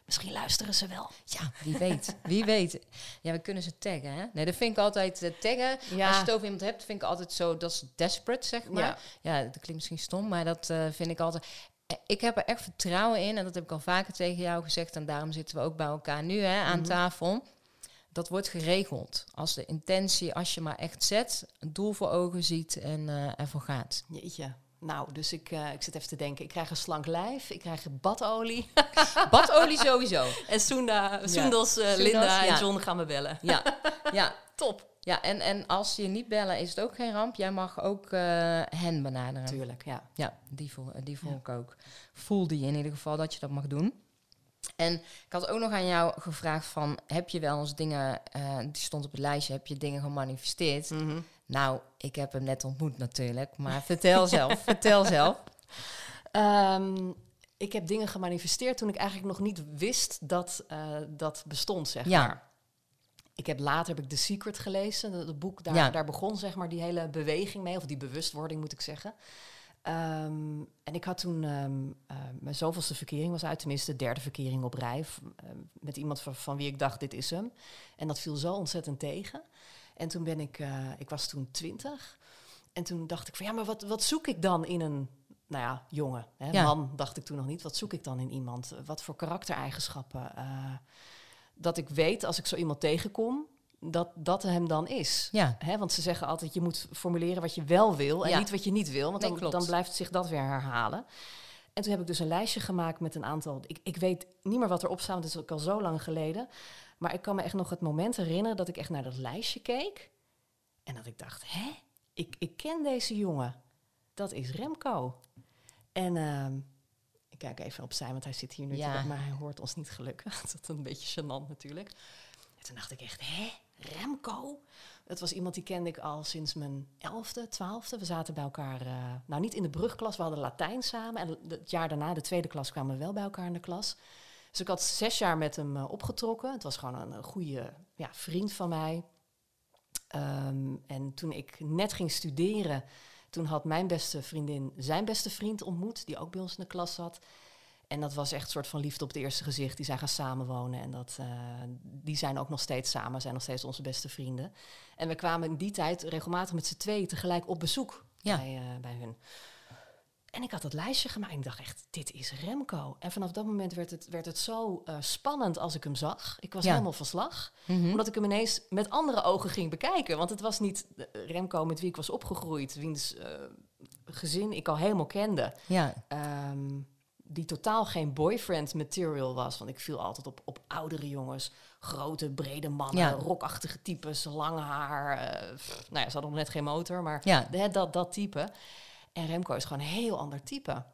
Misschien luisteren ze wel. Ja, wie weet. Wie weet. Ja, we kunnen ze taggen, hè? Nee, dat vind ik altijd eh, taggen. Ja. Als je het over iemand hebt, vind ik altijd zo, dat is desperate, zeg maar. Ja. Ja, dat klinkt misschien stom, maar dat eh, vind ik altijd... Eh, Ik heb er echt vertrouwen in, en dat heb ik al vaker tegen jou gezegd... en daarom zitten we ook bij elkaar nu hè, aan Mhm. tafel. Dat wordt geregeld. Als de intentie, als je maar echt zet... een doel voor ogen ziet en eh ervoor gaat. Jeetje. Nou, dus ik, eh, ik zit even te denken. Ik krijg een slank lijf, ik krijg badolie. [laughs] Badolie sowieso. en Soenda, Soendels, eh, Linda ja. en John gaan me bellen. Ja, ja. [laughs] Top. Ja, en, en als ze je niet bellen, is het ook geen ramp. Jij mag ook eh, hen benaderen. Tuurlijk, ja. Ja, die voel, die voel ik ook. Voel die in ieder geval dat je dat mag doen. En ik had ook nog aan jou gevraagd van... heb je wel eens dingen... die stond op het lijstje, heb je dingen gemanifesteerd? Mhm. Nou, ik heb hem net ontmoet natuurlijk. Maar vertel [laughs] zelf, vertel zelf. Ehm, ik heb dingen gemanifesteerd toen ik eigenlijk nog niet wist dat eh, dat bestond, zeg Ja. maar. Ik heb later heb ik The Secret gelezen, dat het boek daar, Ja. daar begon zeg maar die hele beweging mee, of die bewustwording moet ik zeggen. Ehm, en ik had toen ehm, eh, mijn zoveelste verkering was uit, tenminste de derde verkering op rij, eh, met iemand van, van wie ik dacht dit is hem. En dat viel zo ontzettend tegen. En toen ben ik, eh, ik was toen twintig. En toen dacht ik van ja, maar wat, wat zoek ik dan in een, nou ja, jongen, hè, Ja. man dacht ik toen nog niet. Wat zoek ik dan in iemand? Wat voor karaktereigenschappen? eh, dat ik weet als ik zo iemand tegenkom, dat dat hem dan is. Ja. Hè, want ze zeggen altijd, je moet formuleren wat je wel wil en Ja. niet wat je niet wil. Want Nee, dan, klopt. dan blijft zich dat weer herhalen. En toen heb ik dus een lijstje gemaakt met een aantal... Ik, ik weet niet meer wat erop staat, want het is ook al zo lang geleden. Maar ik kan me echt nog het moment herinneren dat ik echt naar dat lijstje keek. En dat ik dacht, hè? Ik, ik ken deze jongen. Dat is Remco. En ehm, ik kijk even opzij, want hij zit hier nu Ja. maar hij hoort ons niet gelukkig. [laughs] Dat is een beetje gênant natuurlijk. En toen dacht ik echt, hè? Remco? Het was iemand die kende ik al sinds mijn elfde, twaalfde. We zaten bij elkaar, eh, nou niet in de brugklas, we hadden Latijn samen. En het jaar daarna, de tweede klas, kwamen we wel bij elkaar in de klas. Dus ik had zes jaar met hem eh, opgetrokken. Het was gewoon een, een goede ja, vriend van mij. Ehm, en toen ik net ging studeren, toen had mijn beste vriendin zijn beste vriend ontmoet, die ook bij ons in de klas zat. En dat was echt een soort van liefde op het eerste gezicht. Die zijn gaan samenwonen en dat, eh, die zijn ook nog steeds samen, zijn nog steeds onze beste vrienden. En we kwamen in die tijd regelmatig met z'n tweeën tegelijk op bezoek Ja. bij, eh, bij hun. En ik had dat lijstje gemaakt en ik dacht echt, dit is Remco. En vanaf dat moment werd het, werd het zo eh, spannend als ik hem zag. Ik was Ja. helemaal van slag Mhm. omdat ik hem ineens met andere ogen ging bekijken. Want het was niet de Remco met wie ik was opgegroeid, wiens eh, gezin ik al helemaal kende. Ja. Ehm, die totaal geen boyfriend material was. Want ik viel altijd op, op oudere jongens. Grote, brede mannen, Ja. rokachtige types, lang haar. eh, pff, nou ja, ze hadden nog net geen motor, maar Ja. dat, dat type. En Remco is gewoon een heel ander type.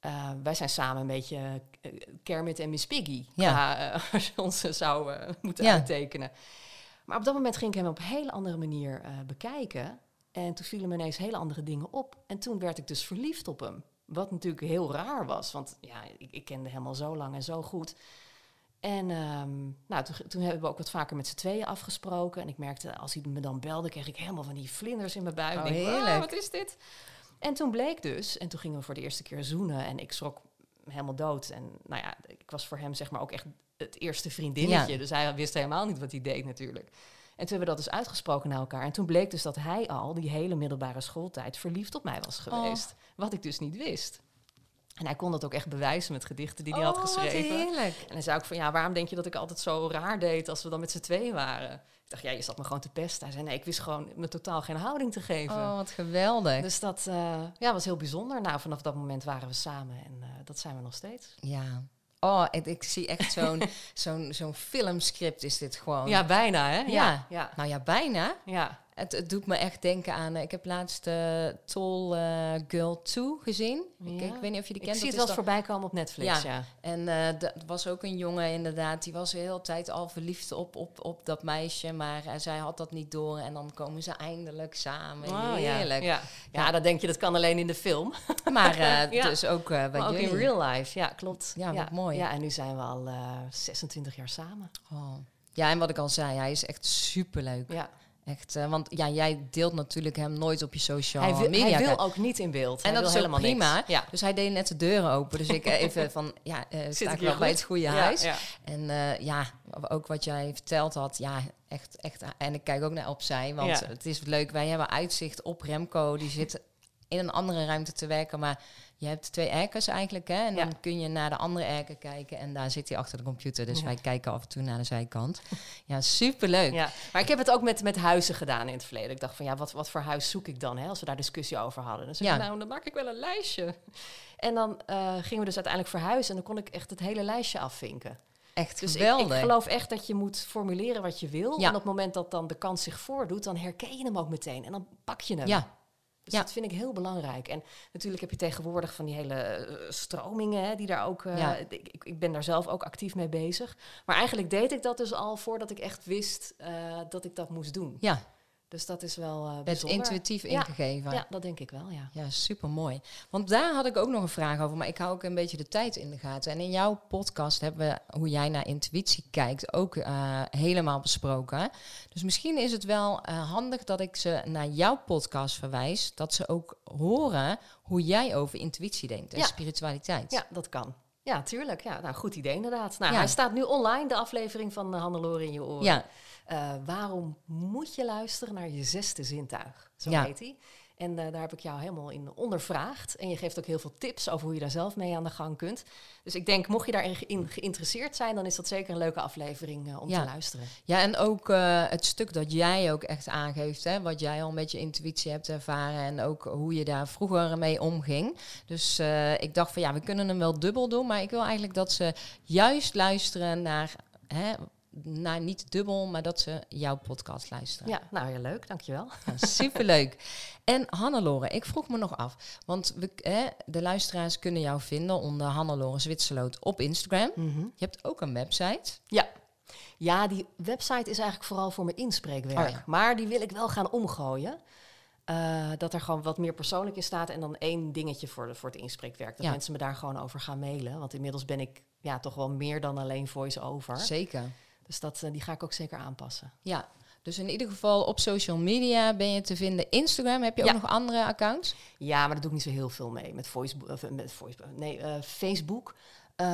Eh, wij zijn samen een beetje eh, Kermit en Miss Piggy. Ja. qua, eh, [laughs] als je ons zou moeten Ja. uittekenen. Maar op dat moment ging ik hem op een hele andere manier bekijken. En toen vielen me ineens hele andere dingen op. En toen werd ik dus verliefd op hem. Wat natuurlijk heel raar was, want ja, ik, ik kende hem al zo lang en zo goed. En ehm, nou, toen, toen hebben we ook wat vaker met z'n tweeën afgesproken. En ik merkte, als hij me dan belde, kreeg ik helemaal van die vlinders in mijn buik. Oh, Ik denk, "Ah, wat is dit? En toen bleek dus, en toen gingen we voor de eerste keer zoenen. En ik schrok helemaal dood. En nou ja, ik was voor hem zeg maar ook echt het eerste vriendinnetje. Ja. Dus hij wist helemaal niet wat hij deed natuurlijk. En toen hebben we dat dus uitgesproken naar elkaar. En toen bleek dus dat hij al die hele middelbare schooltijd verliefd op mij was Oh. geweest. Wat ik dus niet wist. En hij kon dat ook echt bewijzen met gedichten die hij Oh, had wat geschreven. heerlijk. En hij zei ook van, ja, waarom denk je dat ik altijd zo raar deed als we dan met z'n tweeën waren? Ik dacht, ja, je zat me gewoon te pesten. Hij zei, nee, ik wist gewoon me totaal geen houding te geven. Oh, wat geweldig. Dus dat eh, ja, was heel bijzonder. Nou, vanaf dat moment waren we samen en eh, dat zijn we nog steeds. Ja. Oh, ik, ik zie echt zo'n [laughs] zo'n zo'n filmscript is dit gewoon. Ja, bijna, hè? Ja. ja. Nou ja, bijna. ja. Het, het doet me echt denken aan... eh, ik heb laatst eh Tall eh, Girl 2 gezien. Ik, Ja. ik weet niet of je die Ik kent. zie het dat wel voorbij komen op Netflix, ja. Ja. En er was ook een jongen inderdaad, die was de hele tijd al verliefd op, op, op dat meisje. Maar zij had dat niet door en dan komen ze eindelijk samen. Oh, Heerlijk. Ja. Ja. ja, dat denk je, dat kan alleen in de film. [laughs] Maar [laughs] dus ook bij Maar ook in real life, ja, klopt. Ja, wat mooi. Ja, en nu zijn we al eh 26 jaar samen. Oh. Ja, en wat ik al zei, hij is echt superleuk. Ja. Echt, eh, want ja, jij deelt natuurlijk hem nooit op je social Hij wil, media. hij wil ook niet in beeld. en hij dat is helemaal prima. niks. Ja. Dus hij deed net de deuren open. Dus ik eh, even [laughs] van, ja, eh sta ik wel bij het goede Ja, huis. ja. En ja, ook wat jij verteld had, ja, echt, echt. En ik kijk ook naar opzij, want het is leuk. Wij hebben uitzicht op Remco, die zit in een andere ruimte te werken, maar je hebt twee erkers eigenlijk, hè? En Ja. dan kun je naar de andere erker kijken en daar zit hij achter de computer. Dus Ja. wij kijken af en toe naar de zijkant. [laughs] ja, superleuk. Ja, maar ik heb het ook met, met huizen gedaan in het verleden. Ik dacht van ja, wat, wat voor huis zoek ik dan? Hè, als we daar discussie over hadden. Dan zei ik, nou, dan maak ik wel een lijstje. En dan eh, gingen we dus uiteindelijk verhuizen en dan kon ik echt het hele lijstje afvinken. Echt Dus ik, geweldig. ik geloof echt dat je moet formuleren wat je wil. Ja. En op het moment dat dan de kans zich voordoet, dan herken je hem ook meteen. En dan pak je hem. ja, Dus Ja. dat vind ik heel belangrijk. En natuurlijk heb je tegenwoordig van die hele eh, stromingen, hè, die daar ook. eh, Ja. ik, ik- ik ben daar zelf ook actief mee bezig. Maar eigenlijk deed ik dat dus al voordat ik echt wist eh, dat ik dat moest doen. ja, Dus dat is wel eh het intuïtief ingegeven. Ja, dat denk ik wel, ja. Ja, super mooi. Want daar had ik ook nog een vraag over, maar ik hou ook een beetje de tijd in de gaten. En in jouw podcast hebben we hoe jij naar intuïtie kijkt ook eh, helemaal besproken. Dus misschien is het wel eh, handig dat ik ze naar jouw podcast verwijs, dat ze ook horen hoe jij over intuïtie denkt en Ja. spiritualiteit. Ja, dat kan. Ja, tuurlijk. Ja, nou, goed idee inderdaad. Nou, Ja. hij staat nu online, de aflevering van uh, Hannelore in je oren. Ja, Eh, waarom moet je luisteren naar je zesde zintuig? Zo Ja. heet hij. En eh, daar heb ik jou helemaal in ondervraagd. En je geeft ook heel veel tips over hoe je daar zelf mee aan de gang kunt. Dus ik denk, mocht je daarin geïnteresseerd zijn, dan is dat zeker een leuke aflevering uh, om te luisteren. Ja, en ook uh, het stuk dat jij ook echt aangeeft, hè, wat jij al met je intuïtie hebt ervaren en ook hoe je daar vroeger mee omging. Dus ik dacht van ja, we kunnen hem wel dubbel doen, maar ik wil eigenlijk dat ze juist luisteren naar hè, nou, niet dubbel, maar dat ze jouw podcast luisteren. Ja, nou ja, leuk, dankjewel. Ja, superleuk. [laughs] En Hannelore, ik vroeg me nog af, want we, hè, de luisteraars kunnen jou vinden onder Hannelore Zwitserloot op Instagram. Mhm. Je hebt ook een website. Ja. Ja, die website is eigenlijk vooral voor mijn inspreekwerk. Oh maar die wil ik wel gaan omgooien. Uh, dat er gewoon wat meer persoonlijk in staat en dan één dingetje voor, de, voor het inspreekwerk. Dat mensen me daar gewoon over gaan mailen. Want inmiddels ben ik ja, toch wel meer dan alleen voice-over. Zeker. Dus dat, uh, die ga ik ook zeker aanpassen. Ja, dus in ieder geval op social media ben je te vinden. Instagram, heb je ook nog andere accounts? Ja, maar daar doe ik niet zo heel veel mee. Met, voice, uh, met voice, nee, uh, Facebook. Uh,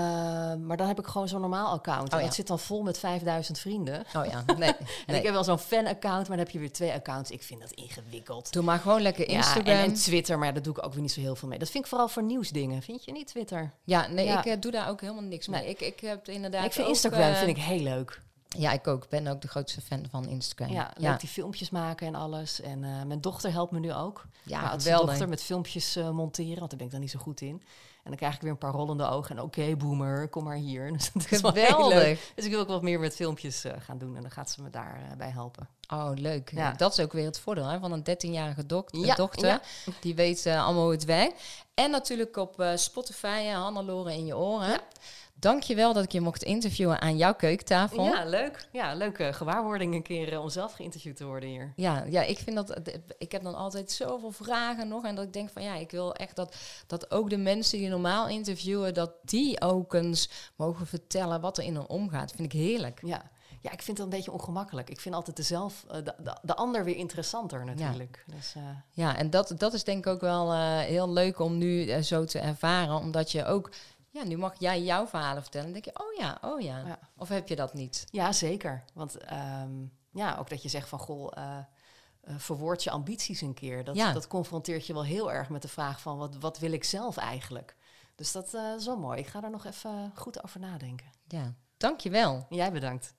maar dan heb ik gewoon zo'n normaal account. Oh, ja. Het zit dan vol met 5000 vrienden. Oh ja, nee. [laughs] en ik heb wel zo'n fan-account, maar dan heb je weer twee accounts. Ik vind dat ingewikkeld. Doe maar gewoon lekker Instagram. Ja, en, Twitter, maar daar doe ik ook weer niet zo heel veel mee. Dat vind ik vooral voor nieuwsdingen. Vind je niet, Twitter? Ja, nee, ik uh, doe daar ook helemaal niks mee. Ik, ik heb inderdaad Ik vind Instagram uh, vind ik heel leuk. Ja, ik ook. ben ook de grootste fan van Instagram. Ja, leuk die filmpjes maken en alles. En mijn dochter helpt me nu ook. Ja, wel. dochter met filmpjes monteren, want daar ben ik dan niet zo goed in. En dan krijg ik weer een paar rollende ogen. En oké, boomer, kom maar hier. [laughs] Dus dat Geweldig. Dus ik wil ook wat meer met filmpjes uh, gaan doen. En dan gaat ze me daarbij uh, bij helpen. Oh, leuk. Ja. Dat is ook weer het voordeel hè, van een 13-jarige ja, dochter. Ja. Die weet uh, allemaal hoe het werkt. En natuurlijk op Spotify, Hannelore in je oren. Dankjewel dat ik je mocht interviewen aan jouw keukentafel. Ja, leuk. Ja, leuke gewaarwording een keer om zelf geïnterviewd te worden hier. Ja, ja, ik vind dat... Ik heb dan altijd zoveel vragen nog. En dat ik denk van ja, ik wil echt dat, dat ook de mensen die normaal interviewen... dat die ook eens mogen vertellen wat er in hen omgaat. vind ik heerlijk. Ja. Ja, ik vind het een beetje ongemakkelijk. Ik vind altijd de, zelf, de, de, de ander weer interessanter natuurlijk. Ja, dus, uh... ja en dat, dat is denk ik ook wel uh, heel leuk om nu uh, zo te ervaren. Omdat je ook ja, nu mag jij jouw verhalen vertellen. Dan denk je, oh ja, oh ja. ja. Of heb je dat niet? Ja, zeker. Want um, ja, ook dat je zegt van, goh, uh, uh, verwoord je ambities een keer. Dat, ja. dat confronteert je wel heel erg met de vraag van, wat, wat wil ik zelf eigenlijk? Dus dat uh, is wel mooi. Ik ga daar nog even goed over nadenken. Ja, dankjewel. Jij bedankt.